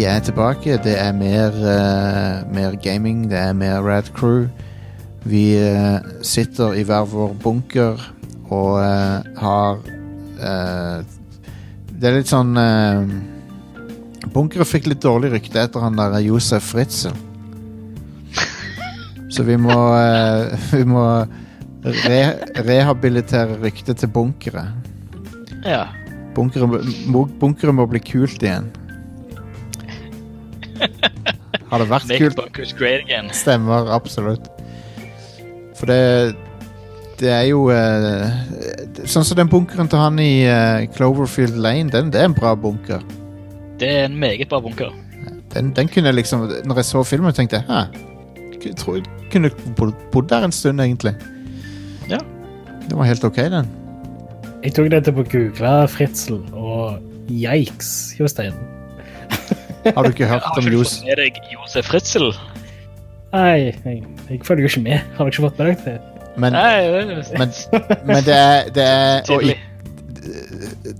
Vi er tilbake. Det er mer, uh, mer gaming, det er mer Rad Crew. Vi uh, sitter i hver vår bunker og uh, har Det er litt sånn uh, Bunkere fikk litt dårlig rykte etter han der Josef Fritzel. Så vi må Vi må re rehabilitere ryktet til bunkere. Ja. Bunkeret, bunkeret bunkere må bli kult igjen. Har det vært Make kult? bunkers great again. Stemmer, absolutt. For det Det er jo eh, Sånn som den bunkeren til han i eh, Cloverfield Lane, den, det er en bra bunker. Det er en meget bra bunker. Den, den kunne jeg liksom Når jeg så filmen, tenkte jeg Hæ, jeg tror jeg kunne bodd der en stund, egentlig. Ja. Det var helt ok, den. Jeg tok dette på google Fritzel, og yikes, Jostein. Har du ikke hørt om om Har du ikke fått med deg Josef Ritzel? Nei, jeg, jeg følger jo ikke med. Har du ikke fått med deg det? Men, Nei, det men, men det er, det er å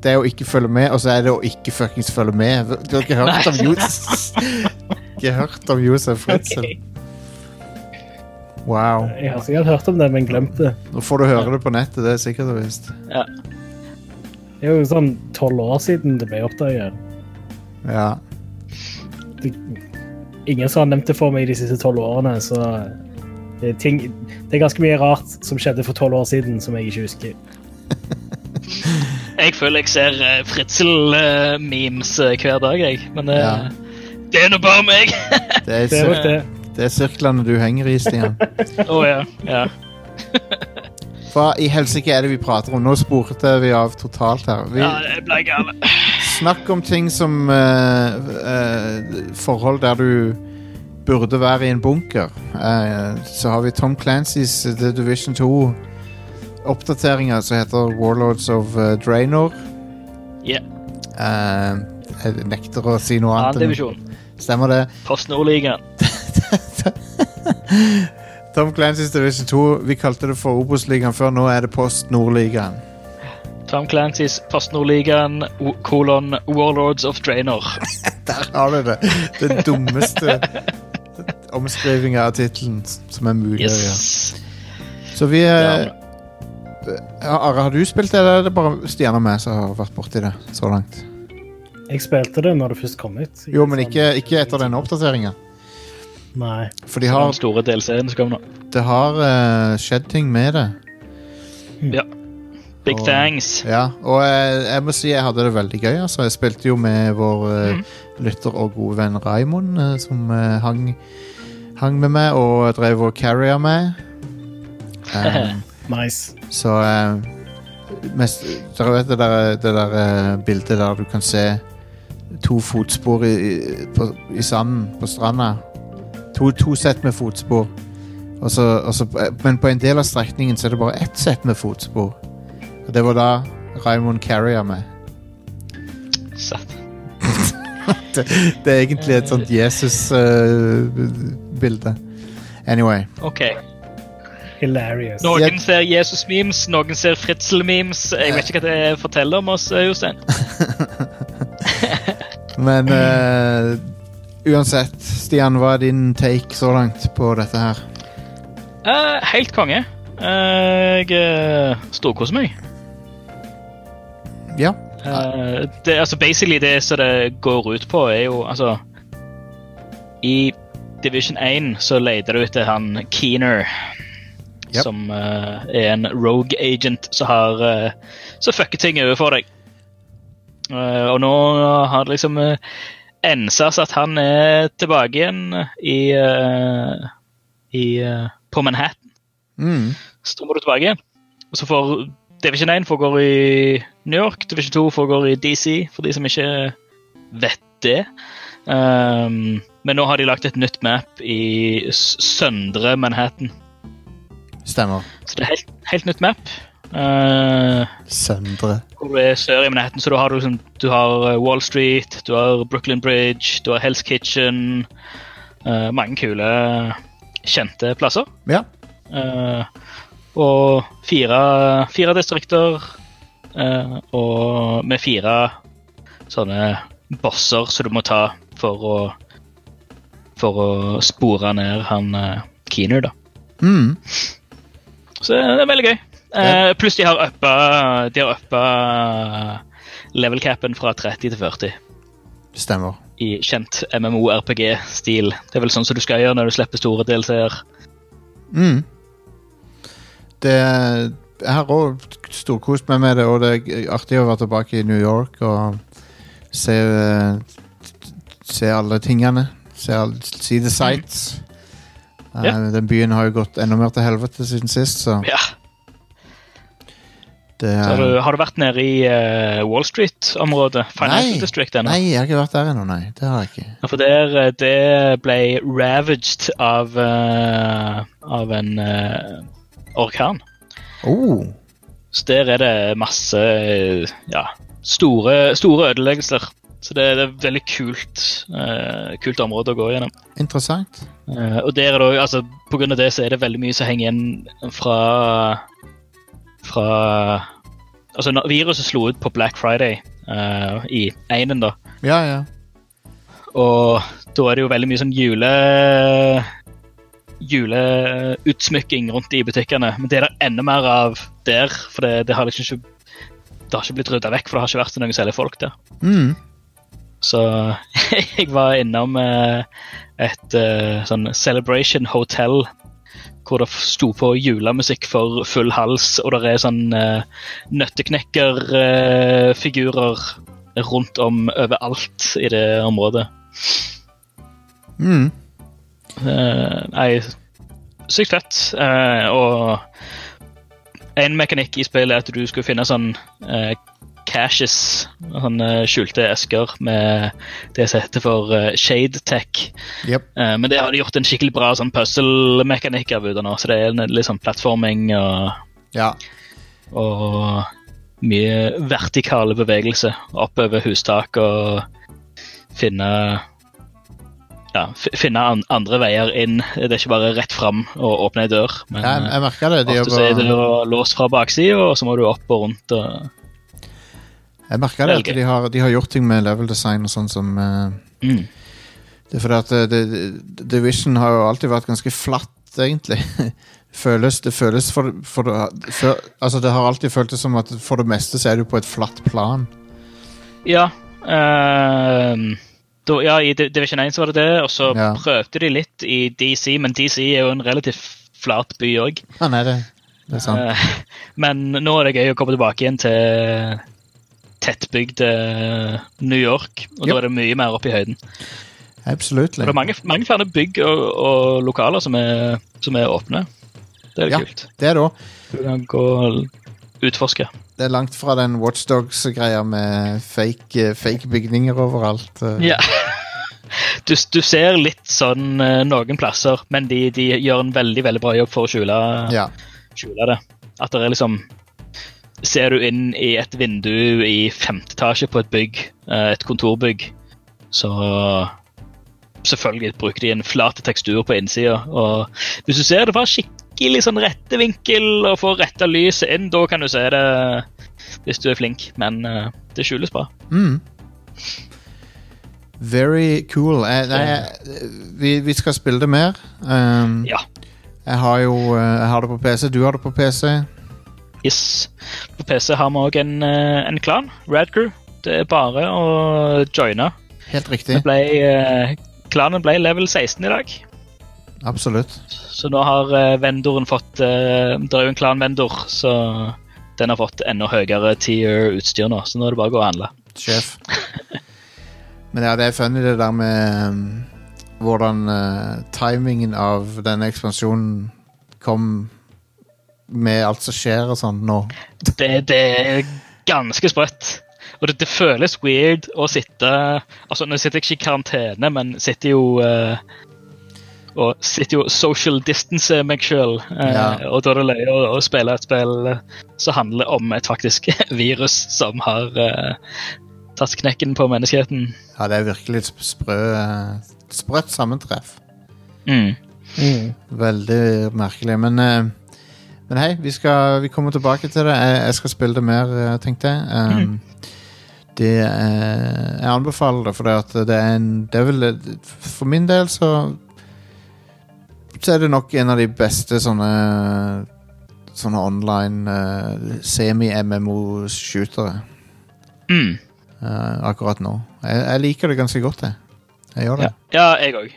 det er å ikke følge med, og så er det å ikke fuckings følge med. Du har ikke hørt om Josef Ikke hørt om Josef Fritzel? Wow. Jeg har sikkert hørt om det, men glemt det. Nå får du høre det på nettet, det er sikkert og visst. Ja. Det er jo sånn tolv år siden det ble oppdaget. Ja. Det, ingen som har nevnt det for meg de siste tolv årene, så det er, ting, det er ganske mye rart som skjedde for tolv år siden, som jeg ikke husker. Jeg føler jeg ser uh, Fritzel-memes hver dag, jeg. Men eh, Ja. det er nå bare meg. Det er, Det er nok det. det er sirklene du henger i, Stian. Å ja. ja. Hva i helsike er det vi prater om? Nå spurte vi av totalt her. Vi, ja, det ble gal. Snakk om ting som uh, uh, Forhold der du burde være i en bunker. Uh, så har vi Tom Clancys The Division 2 oppdateringer som heter Warlords of Draenor. Ja. Eh, jeg nekter å si noe annet. Annen divisjon. Stemmer det. Post Nordligaen. Tom Clancy's Division 2. Vi kalte det for Obos-ligaen før. Nå er det Post Nord-ligaen. Tom Clancys PostNord-ligaen, kolon Warlords of Draenor. Der har du det. Den dummeste omskrivinga av tittelen som er mulig Yes. Ja. Så vi Ja, eh, ja, Are, har du spilt det, eller er det bare Stian og meg som har vært borti det så langt? Jeg spilte det når det først kom ut. Jo, men ikke, ikke etter denne oppdateringa. Nei. For de Den har, store DLC-en som kommer nå. det har uh, skjedd ting med det. Ja. Big Og- thanks. Ja, og jeg, jeg må si jeg hadde det veldig gøy. Altså. Jeg spilte jo med vår mm. Mhm. lytter og gode venn Raimond, eh, som eh, hang, hang med meg og drev og carrier meg. Um, Nice. så eh, mest, Dere vet det der, det der uh, bildet der du kan se to fotspor i, i, på, i sanden på stranda? To, to sett med fotspor. Og så, og så, men på en del av strekningen så er det bare ett sett med fotspor. Det var da Raymond carrier med. Satt. Det, det er egentlig et sånt Jesus-bilde. anyway. OK. Hilarious. Noen ser Jesus-memes, noen ser Fritzel-memes. Jeg vet ikke hva det forteller om oss, eh, Jostein. Men uh, uansett, Stian, hva er din take så langt på dette her? Uh, helt konge. Eh, jeg uh, storkoser meg. Ja. Uh, det, altså basically det som det går ut på, er jo altså I Division 1 så leter du etter han Keener. Yep. Som uh, er en rogue agent som har uh, Så fucker ting overfor deg. Uh, og nå har det liksom uh, ensas at han er tilbake igjen i, i På Manhattan. Mm. Så da må du tilbake igjen. Og så får Division 1 foregår i New York, Division 2 foregår i DC, for de som ikke vet det. Um, men nå har de lagt et nytt map i søndre Manhattan. Stemmer. Så det er helt, helt nytt map. Uh, Søndre. hvor du er sør i Manhattan, så du har liksom, du har uh, Wall Street, du har Brooklyn Bridge, du har Hell's Kitchen. uh, mange kule, kjente plasser. Ja. Eh, og fire, fire distrikter eh, og med fire sånne bosser som du må ta for å for å spore ned han eh, Keener, da. Mm. Så det er veldig gøy. Eh, pluss de har uppa De har uppa level capen fra 30 til 40 Stemmer. i kjent MMO-RPG-stil. Det er vel sånn som du skal gjøre når du slipper store DLC-er. Mm. Det Jeg har òg storkost meg med det, og det er artig å være tilbake i New York og se Se alle tingene. Se all, see the sights. Mm. Yeah. Uh, Den byen har jo gått enda mer til helvete siden sist, så Ja. det Så har, du, har du vært nede i uh, Wall Street-området? Financial Nei. District ennå? Nei, jeg har ikke vært der ennå, nei. Det har jeg ikke. Ja, For der, eh, det ble ravaged av, uh, av en orkan. Oh, Så der er det masse eh, ja, store, store ødeleggelser. Så det, det er et veldig kult, uh, kult område å gå gjennom. interessant. Uh, og der er det, også- altså, på grunn av det så er det veldig mye som henger igjen fra fra Altså, når viruset slo ut på Black Friday uh, i einen, da. Ja, ja. Og da er det jo veldig mye sånn jule juleutsmykking rundt i butikkene. Men det er det enda mer av der, for det, det har liksom ikke det har ikke blitt rydda vekk, for det har ikke vært noen særlig folk der. Mm. Så jeg var innom eh, et eh, sånn Celebration Hotel hvor det sto på julemusikk for full hals, og det er sånn uh, nøtteknekkerfigurer rundt om overalt i det området. Mm. Eh, Nei, sykt fett. Eh, og en mekanikk i spillet er at du skulle finne sånn uh, caches, sånne skjulte esker med det som heter for eh, shade tech. Yep. Eh, men det har de gjort en skikkelig bra sånn puzzle-mekanikk av nå, så det er en, litt sånn plattforming og, Ja. og mye vertikale bevegelse oppover hustak og finne ja, finne an andre veier inn. Det er ikke bare rett fram og åpne ei dør. Men Ja, jeg merker det. De ofte så er det låst fra baksida, og så må du opp og rundt. Og, jeg merker det at de har, de har gjort ting med level design og sånn som uh... mm. Det er fordi at eh, det, det, Division har jo alltid vært ganske flatt, egentlig. føles, det føles for, for for, Altså, det har alltid føltes som at for det meste så er du på et flatt plan. Ja. ehm, da, ja, I Division 1 så var det det, og så Ja. prøvde de litt i DC, men DC er jo en relativt flat by òg. Ja, nei, det, det er sant. men nå er det gøy å komme tilbake igjen til tettbygd New York, og yep. da er det mye mer oppe i høyden. Absolutt. Og det er mange, mange flere bygg og, og lokaler som er, som er åpne. Det er Ja. kult. Det er det òg. Du kan gå og utforske. Det er langt fra den Watchdogs-greia med fake, fake bygninger overalt. eh. Ja. Du, du ser litt sånn eh, noen plasser, men de, de gjør en veldig veldig bra jobb for å skjule, Ja. skjule det. At det er liksom Ser du inn i et vindu i femte etasje på et bygg, eh, et kontorbygg, så Selvfølgelig bruker de en flat tekstur på innsida. Hvis du ser det var skikkelig sånn rette vinkel og får retta lyset inn, da kan du se det hvis du er flink, men uh, det skjules bra. Mm. Very cool. Jeg, eh, vi, vi skal spille det mer. Um, Ja. Jeg har jo eh, jeg har det på PC. Du har det på PC. Yes. På PC har vi òg en, en klan, Radcrew. Det er bare å joine. Helt riktig. ble, klanen ble level 16 i dag, Absolutt. så nå har uh, vendoren fått uh, Det er jo en klan-vendor, så den har fått enda høyere tier utstyr nå, så nå er det bare å gå og handle. Sjef. Men ja, det er funny det der med um, hvordan uh, timingen av denne ekspansjonen kom med alt som skjer og sånn nå. Det, det er ganske sprøtt. Og det, det føles weird å sitte Altså, nå sitter jeg ikke i karantene, men sitter jo eh, og sitter jo social distance meg sjøl. Ja. Og da er det løye å, spille et spill eh, som handler om et faktisk virus som har uh, tatt knekken på menneskeheten. Ja, det er virkelig et sprø eh, sprøtt sammentreff. Mm. Mm. Veldig merkelig. Men, uh, men hei, vi, skal, vi kommer tilbake til det. Jeg, jeg skal spille det mer, eh, tenkte jeg. Um, det, eh, jeg anbefaler det, for det, at det er en det er vel, For min del så Så er det nok en av de beste sånne Sånne online uh, semi-MMO-shootere Mm. Uh, akkurat nå. Jeg, jeg liker det ganske godt, jeg. Jeg gjør det. Ja. ja, jeg òg.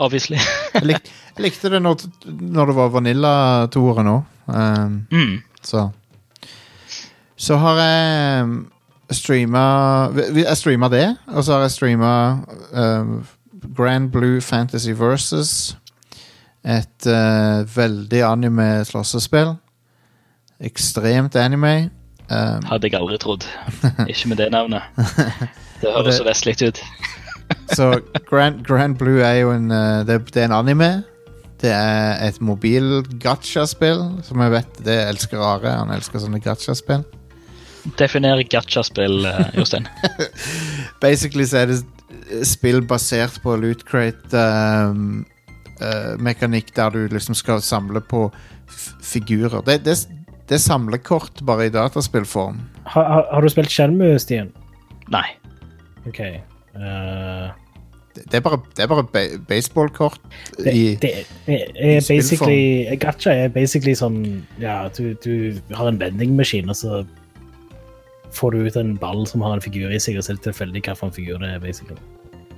obviously. Jeg, lik, jeg likte det når, når det var Vanilla-toere nå. Um, mm. så Så har jeg streama Jeg streama det, og så har jeg streama um, Grand Blue Fantasy Versus. Et uh, veldig anime-slåssespill. Ekstremt anime. Um, Hadde jeg aldri trodd. Ikke med det navnet. Det høres så vestlig ut. Så Grand, Grand Blue er jo en uh, det, det er en anime. Det er et mobil gacha-spill, som jeg vet det elsker Are. Han elsker sånne gacha-spill. Definer gacha-spill, eh, Jostein. Basically så er det spill basert på loot crate um, uh, der du liksom skal samle på f figurer. Det, det, det er samlekort, bare i dataspillform. Har, har, har du spilt Shenmue, Stian? Nei. OK. Uh... Det, det er bare, det er bare ba baseballkort i det er, er spillform. basically Gacha er basically sånn Ja, du, du har en vendingmaskin, og så får du ut en ball som har en figur i seg, og så er det tilfeldig hvilken figur det er. basically.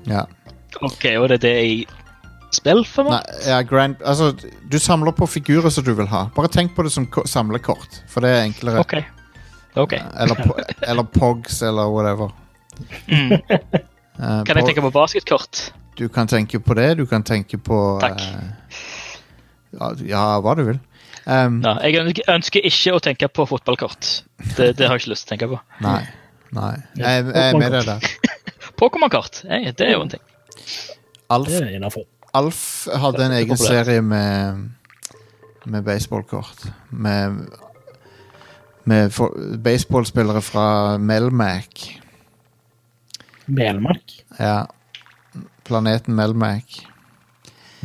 ja. Ok, og det er det i meg? Nei, ja, grand, altså, du samler på figurer som du vil ha. Bare tenk på det som ko- samlekort, for det er enklere. Ok. Okay. Eller, po eller Pogs, eller whatever. Mm. Uh, Kan jeg tenke på basketkort? Du kan tenke på det, du kan tenke på Takk. Uh, ja, ja, hva du vil. Um, Ja, jeg ønsker, ikke å tenke på fotballkort. Det, det har jeg ikke lyst til å tenke på. Nei. nei. Jeg, jeg er med deg der. Pokémon-kort, det er jo en ting. Alf. Alf hadde en egen serie med, med baseballkort. Med, med baseballspillere fra Melmac. Melmac? Ja. planeten Melmac.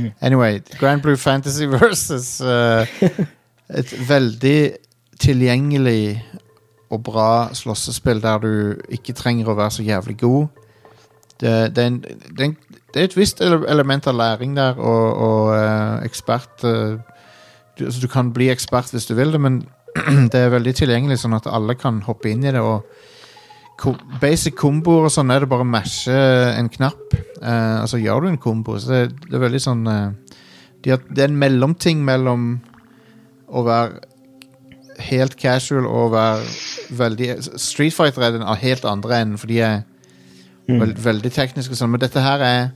Anyway, Grand Blue Fantasy versus uh, et veldig tilgjengelig og bra slåssespill der du ikke trenger å være så jævlig god. Det, det, er, en, det, er, en, det er et visst element av læring der, og, og uh, ekspert uh, du, altså, du kan bli ekspert hvis du vil det, men det er veldig tilgjengelig, sånn at alle kan hoppe inn i det. og Basic komboer og sånn er det bare å mashe en knapp. Uh, altså gjør du en kombo, så det, det er veldig sånn uh, de har, Det er en mellomting mellom å være helt casual og være veldig Street Fighter er den helt andre enden, for de er veld, veldig tekniske og sånn, men dette her er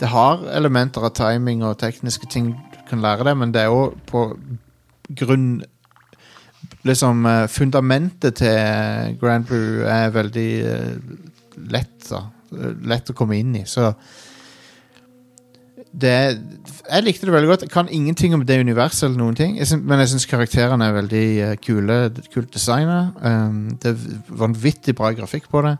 Det har elementer av timing og tekniske ting du kan lære deg, men det er jo på grunn Liksom eh, fundamentet til Grand Blue er veldig eh, lett, da. Lett å komme inn i, så det, jeg likte det veldig godt. Jeg kan ingenting om det universet, eller noen ting Jeg men jeg syns karakterene er veldig eh, kule. Kult designa. Um, det er vanvittig bra grafikk på det.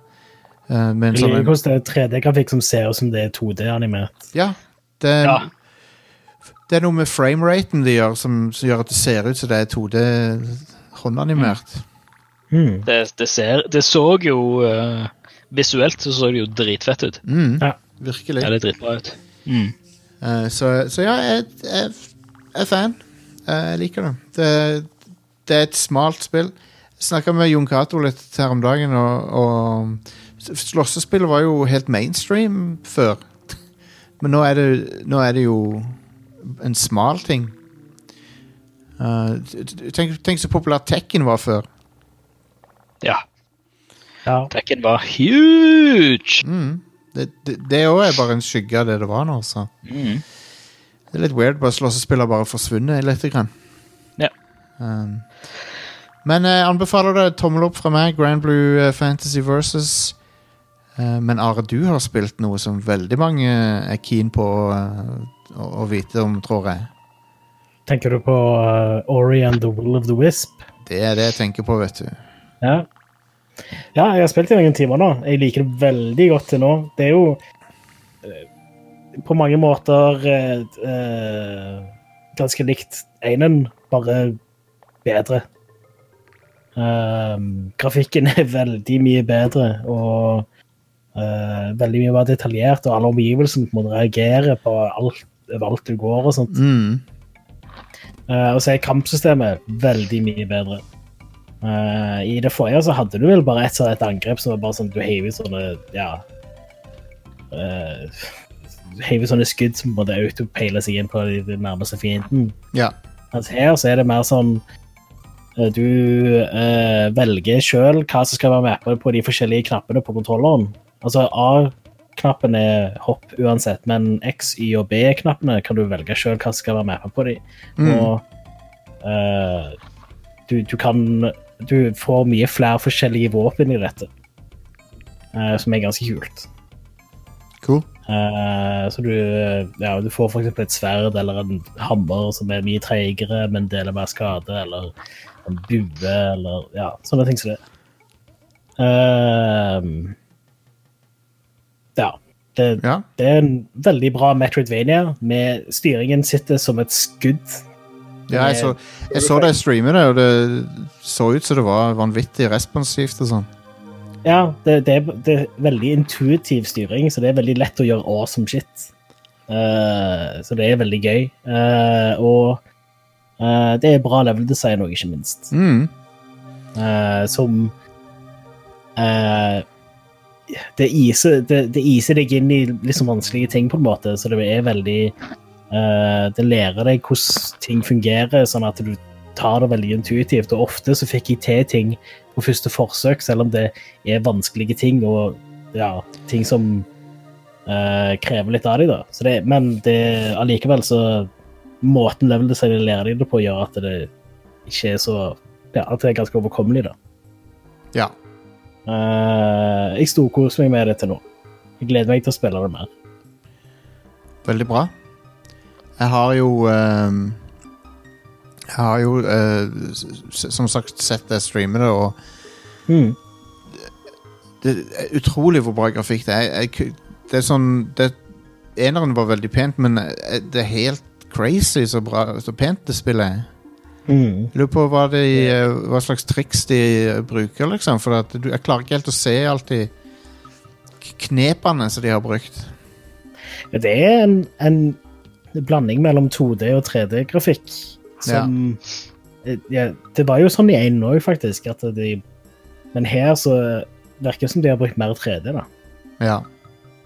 Uh, med en Jeg liker hvordan det er 3D-grafikk som ser ut som det er 2D-animert. ja, det, Ja. Det er noe med frameraten de gjør, som, som gjør at det ser ut som det er 2D håndanimert. Mm. Det, det, ser, det så jo uh, Visuelt så så det jo dritfett ut. Mm, Ja. virkelig. Ja, det er dritbra ut. Mm. Uh, så, så ja, jeg, jeg, jeg er fan. Eh, Jeg liker det. det. Det er et smalt spill. Jeg snakka med Jon Cato litt her om dagen, og, og slåssespill var jo helt mainstream før. Men nå er det, nå er det jo en smal ting. Uh, tenk, tenk så populær Tekken var før. Ja. Ja. Tekken var huge! Mm. Det det- det òg er bare en skygge av det det var nå. Så. Mm. Det er litt weird, bare slåssespill har bare forsvunnet litt. Grann. Ja. Um, men jeg anbefaler det. Tommel opp fra meg. Grand Blue eh, Fantasy Versus. Eh, men Are, du har spilt noe som veldig mange er keen på eh, å, å vite om, tror jeg. Tenker du på uh, Ori and the Will of the Wisp? Det er det jeg tenker på, vet du. Ja. ja, jeg har spilt i noen timer nå. Jeg liker det veldig godt til nå. Det er jo uh, på mange måter eh, ganske likt einen, bare bedre. Um, grafikken er veldig mye bedre og veldig mye mer detaljert, og alle omgivelsene reagerer på alt, overalt du går og sånt. Mm. Uh, og så er kampsystemet veldig mye bedre. Uh, I det forrige så hadde du vel bare et, et angrep som var bare sånn du heiv ut sånne ja uh, Heiv ut sånne skudd som måtte autopeile seg inn på den nærmeste fienden. Ja. Mens her så er det mer sånn Du velger sjøl hva som skal være med på, på de forskjellige knappene på kontrolleren. Altså A-knappen er hopp uansett, men X, Y og B-knappene kan du velge sjøl hva skal være med på de. Mm. Og uh, du, du kan Du får mye flere forskjellige våpen i dette, uh, som er ganske kult. Cool. Uh, så du, ja, du får f.eks. et sverd eller en hammer som er mye treigere, men deler mer skade, eller en bue, eller ja, sånne ting som det. Ehm, ja. Det, Ja. det er en veldig bra Metroidvania, med styringen sitter som et skudd. ja jeg, så, jeg så deg streame det, og det så ut som det var vanvittig responsivt og sånn. Ja, det, det, er, det er veldig intuitiv styring, så det er veldig lett å gjøre awesome shit. Uh, så det er veldig gøy. Uh, og uh, det er bra level design òg, ikke minst. Mm. Som det, iser, det, det iser deg inn i liksom vanskelige ting, på en måte, så det er veldig uh, Det lærer deg hvordan ting fungerer, sånn at du tar det veldig intuitivt. Og ofte så fikk jeg til ting på første forsøk, selv om det er vanskelige ting og ja, ting som uh, krever litt av deg, da. Så det, men det, allikevel så Måten level designet lærer deg det på, gjør at det ikke er så Ja, at det er ganske overkommelig, da. Ja. Eh, jeg storkoser meg med det til nå. Jeg gleder meg til å spille det mer. Veldig bra. Jeg har jo ehm, Jeg har jo uh, som sagt sett deg streame det, og Mm. det er utrolig hvor bra grafikk det er. Jeg, det er sånn det, Eneren var veldig pent, men eh, det er helt crazy så, bra, så pent det spillet er. Mm. Lurer på hva, de, eh, hva slags triks de eh, bruker, liksom. For at du, jeg klarer ikke helt å se alltid de knepene som de har brukt. Ja, Det er en, en blanding mellom 2D og 3D-grafikk som ja. ja, Det var jo sånn i én òg, faktisk. At de, men her så virker det som de har brukt mer 3D, da. Ja.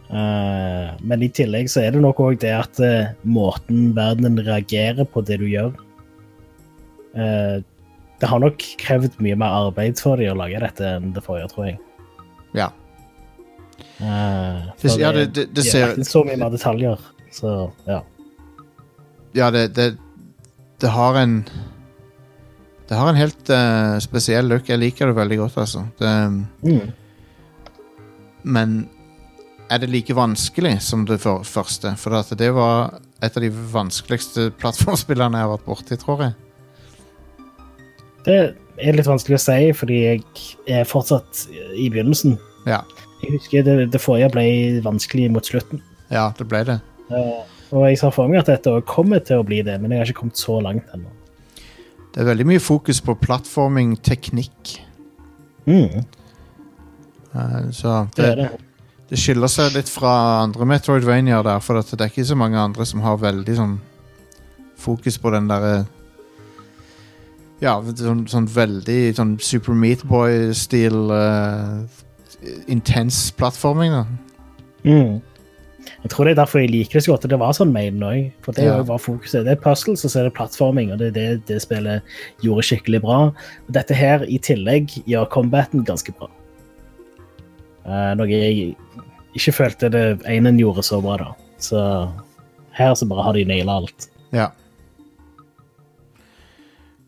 Uh, men i tillegg så er det nok òg det at uh, måten verdenen reagerer på det du gjør eh, Det har nok krevd mye mer arbeid for dem å lage dette enn det forrige, tror jeg. ja. Uh, Det- ja, det- det- det de ser- lagt så mye mer detaljer, så ja. ja det, det, det har en Det har en helt uh, spesiell look. Jeg liker det veldig godt, altså. Det, Mm. men er det like vanskelig som det for, første? For at det var et av de vanskeligste plattformspillene jeg har vært borti, tror jeg. Det er litt vanskelig å si, fordi jeg er fortsatt i begynnelsen. Ja, Jeg husker det, det forrige ble vanskelig mot slutten. ja det ble det. Eh, og jeg ser for meg at dette kommer til å bli det, men jeg har ikke kommet så langt ennå. Det er veldig mye fokus på plattforming-teknikk. Mm, Eh, så det det, det. det skiller seg litt fra andre Metroidvania der, for det er ikke så mange andre som har veldig sånn fokus på den derre Ja, sånn, sånn veldig sånn Super Meatboy-stil uh, intens plattforming, da. Mm. Jeg tror det er derfor jeg liker det så godt. at Det var sånn Maiden òg. For det Ja. var fokuset. Det er puzzles, og så er det plattforming, og det er det det spillet gjorde skikkelig bra. Og dette her i tillegg gjør combaten ganske bra. Uh, noe jeg ikke følte det ene gjorde så bra, da. Så her så bare har de naila alt. Ja.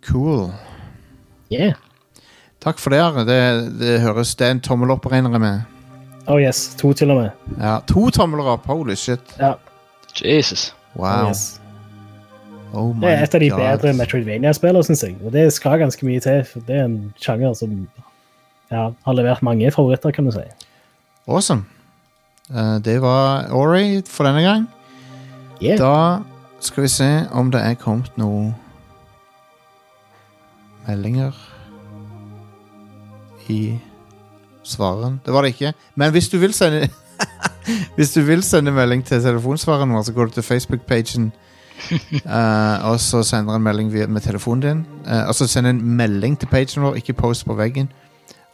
Cool. Yeah. Takk for det. Are. Det, det høres Det er en tommel opp, regner jeg med. Oh yes, to til og med. Ja, To tomler opp, holy shit. Ja, Jesus. oh Wow. yes. Oh my Det er et av de God. bedre Metroidvania-spillene, syns jeg. Og det skal ganske mye til, for det er en sjanger som ja, har levert mange favoritter, kan du si. Awesome. Eh, det var Ori for denne gang. Yeah. Da skal vi se om det er kommet noe meldinger i svareren. Det var det ikke. Men hvis du vil sende Hvis du vil sende melding til telefonsvareren vår, så går du til Facebook-pagen. Uh, og så sender en melding via, med telefonen din. Eh, altså send en melding til pagen vår, ikke post på veggen.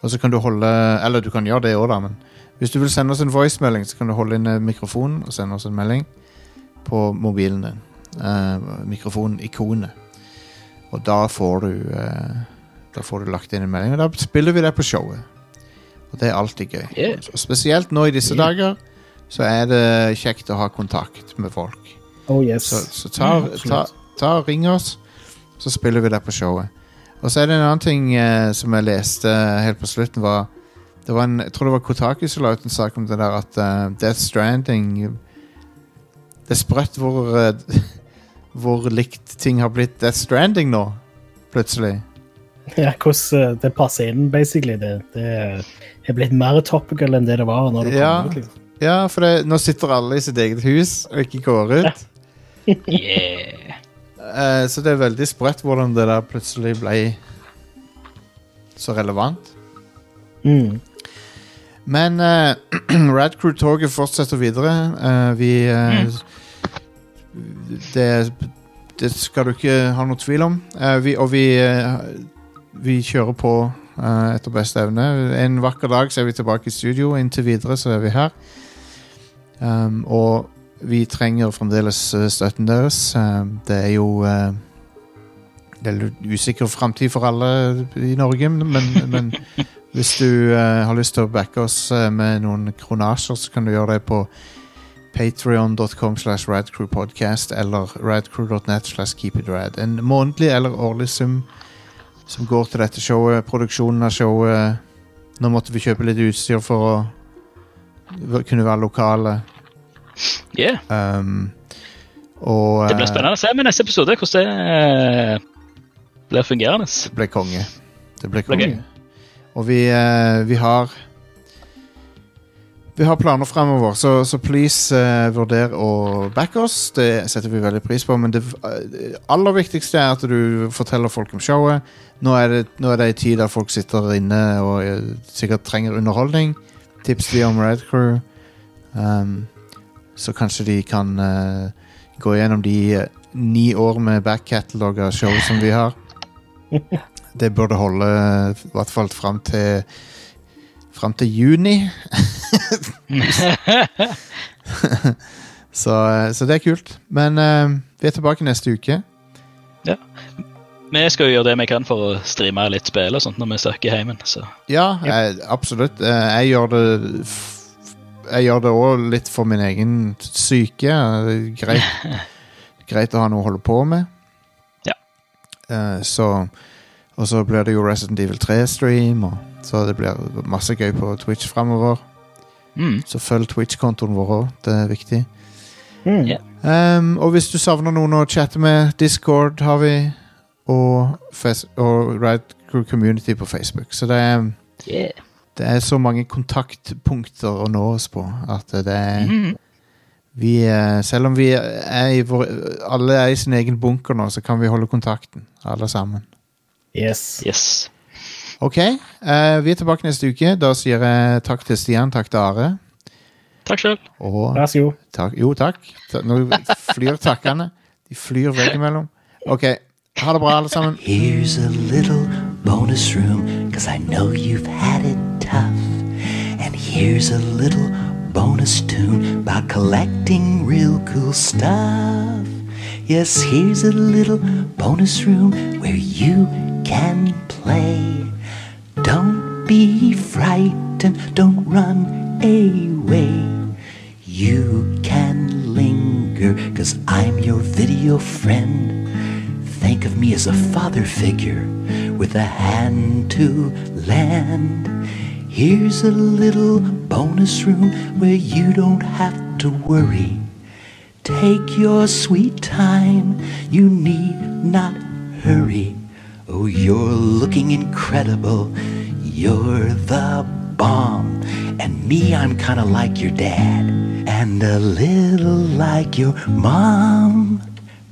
Og så kan du holde Eller du kan gjøre det òg, da, men hvis du vil sende oss en voicemelding, så kan du holde inn eh, mikrofonen og sende oss en melding på mobilen din. Uh, Mikrofonikonet. Og da får du eh, Da får du lagt inn en melding, og da spiller vi det på showet. Og det er alltid gøy. Yeah. Og Spesielt nå i disse Yeah. dager så er det kjekt å ha kontakt med folk. Oh yes. Så, så ta, ta, ta ring oss, så spiller vi det på showet. Og så er det en annen ting eh, som jeg leste helt på slutten, var det var en, Jeg tror det var Kotaku som la ut en sak om det der at uh, Death Stranding Det er sprøtt hvor eh, Hvor likt ting har blitt Death Stranding nå, plutselig. Ja, hvordan eh, det passer inn, basically. Det, det er blitt mer topical enn det det var når det Ja. ut. liksom. Ja, for det, nå sitter alle i sitt eget hus og ikke går ut. Yeah. Eh, så det er veldig sprøtt hvordan det der plutselig ble så relevant. Mm. Men uh, Radcrew-toget fortsetter videre. Uh, vi eh, det, det skal du ikke ha noe tvil om. Eh, vi, og vi, eh, vi kjører på eh, etter beste evne. En vakker dag så er vi tilbake i studio. Inntil videre så er vi her. Um, og vi trenger fremdeles støtten deres. Um, det er jo Det er litt usikker framtid for alle i Norge, men, men hvis du har lyst til å backe oss med noen kronasjer, så kan du gjøre det på patreon.com slash radcrewpodcast eller radcrew.net slash keepitrad. En månedlig eller årlig sum som går til dette showet, produksjonen av showet. Nå måtte vi kjøpe litt utstyr for å kunne være lokale. yeah. Um, og Det blir spennende å se med neste episode hvordan det eh, blir fungerende. Det blir konge. Det ble konge. Og vi, eh, vi har vi har planer fremover, så, så please uh, vurder å backe oss. Det setter vi veldig pris på. Men det eh, aller viktigste er at du forteller folk om showet. Nå er det, nå er det en tid der folk sitter inne og eh, sikkert trenger underholdning. Tips de om Red Crew. Um, så kanskje de kan uh, gå gjennom de ni år med backcatalog av show som vi har. Det burde holde i hvert fall fram til Fram til juni. så, eh, så det er kult. Men uh, vi er tilbake neste uke. Ja. Vi skal jo gjøre det vi kan for å streame litt spill og sånt når vi søker heimen. Så Ja, jeg, absolutt. Eh, Jeg gjør det Jeg gjør det òg litt for min egen syke. Greit, greit å ha noe å holde på med. Ja. Uh, Så Og så blir det jo Resident Evil 3-stream, og så det blir masse gøy på Twitch fremover. Mm. Så følg Twitch-kontoen vår òg. Det er viktig. Mm. Yeah. Um, og hvis du savner noen å chatte med, Discord har vi. Og, og Ride Crew Community på Facebook. Så det er, Yeah. det er så mange kontaktpunkter å nå oss på at det er mm. vi, Selv om vi er i vår, alle er i sin egen bunker nå, så kan vi holde kontakten, alle sammen. Yes. Yes. Ok, eh, vi er tilbake neste uke. Da sier jeg takk til Stian, takk til Are. Takk sjøl. Vær så god. takk, jo, takk. Ta- Nå flyr takkene. De flyr veggimellom. Ok, ha det bra, alle sammen. Here's a little bonus room, cause I know you've had it tough. And here's a little bonus tune about collecting real cool stuff. Yes, here's a little bonus room where you can play. Don't be frightened, don't run away. You can linger, cause I'm your video friend. Think of me as a father figure with a hand to lend. Here's a little bonus room where you don't have to worry. Take your sweet time, you need not hurry. Oh, you're looking incredible, you're the bomb. And me, I'm kinda like your dad, and a little like your mom.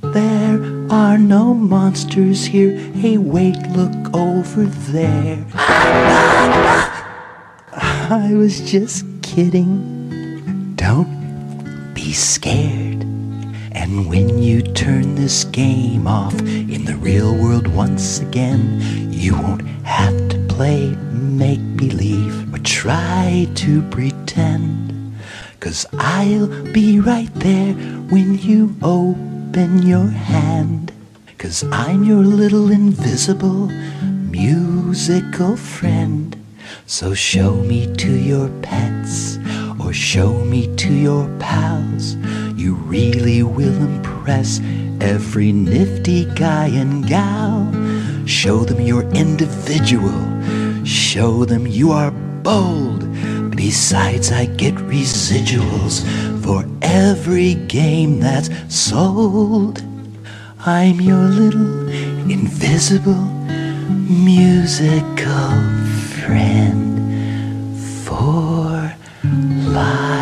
There are no monsters here. Hey, wait, look over there. I was just kidding. Don't be scared. And when you turn this game off in the real world once again, you won't have to play make believe or try to pretend. Cause I'll be right there when you open your hand. Cause I'm your little invisible musical friend. So show me to your pets or show me to your pals. You really will impress every nifty guy and gal. Show them you're individual. Show them you are bold. Besides, I get residuals for every game that's sold. I'm your little invisible musical friend for life.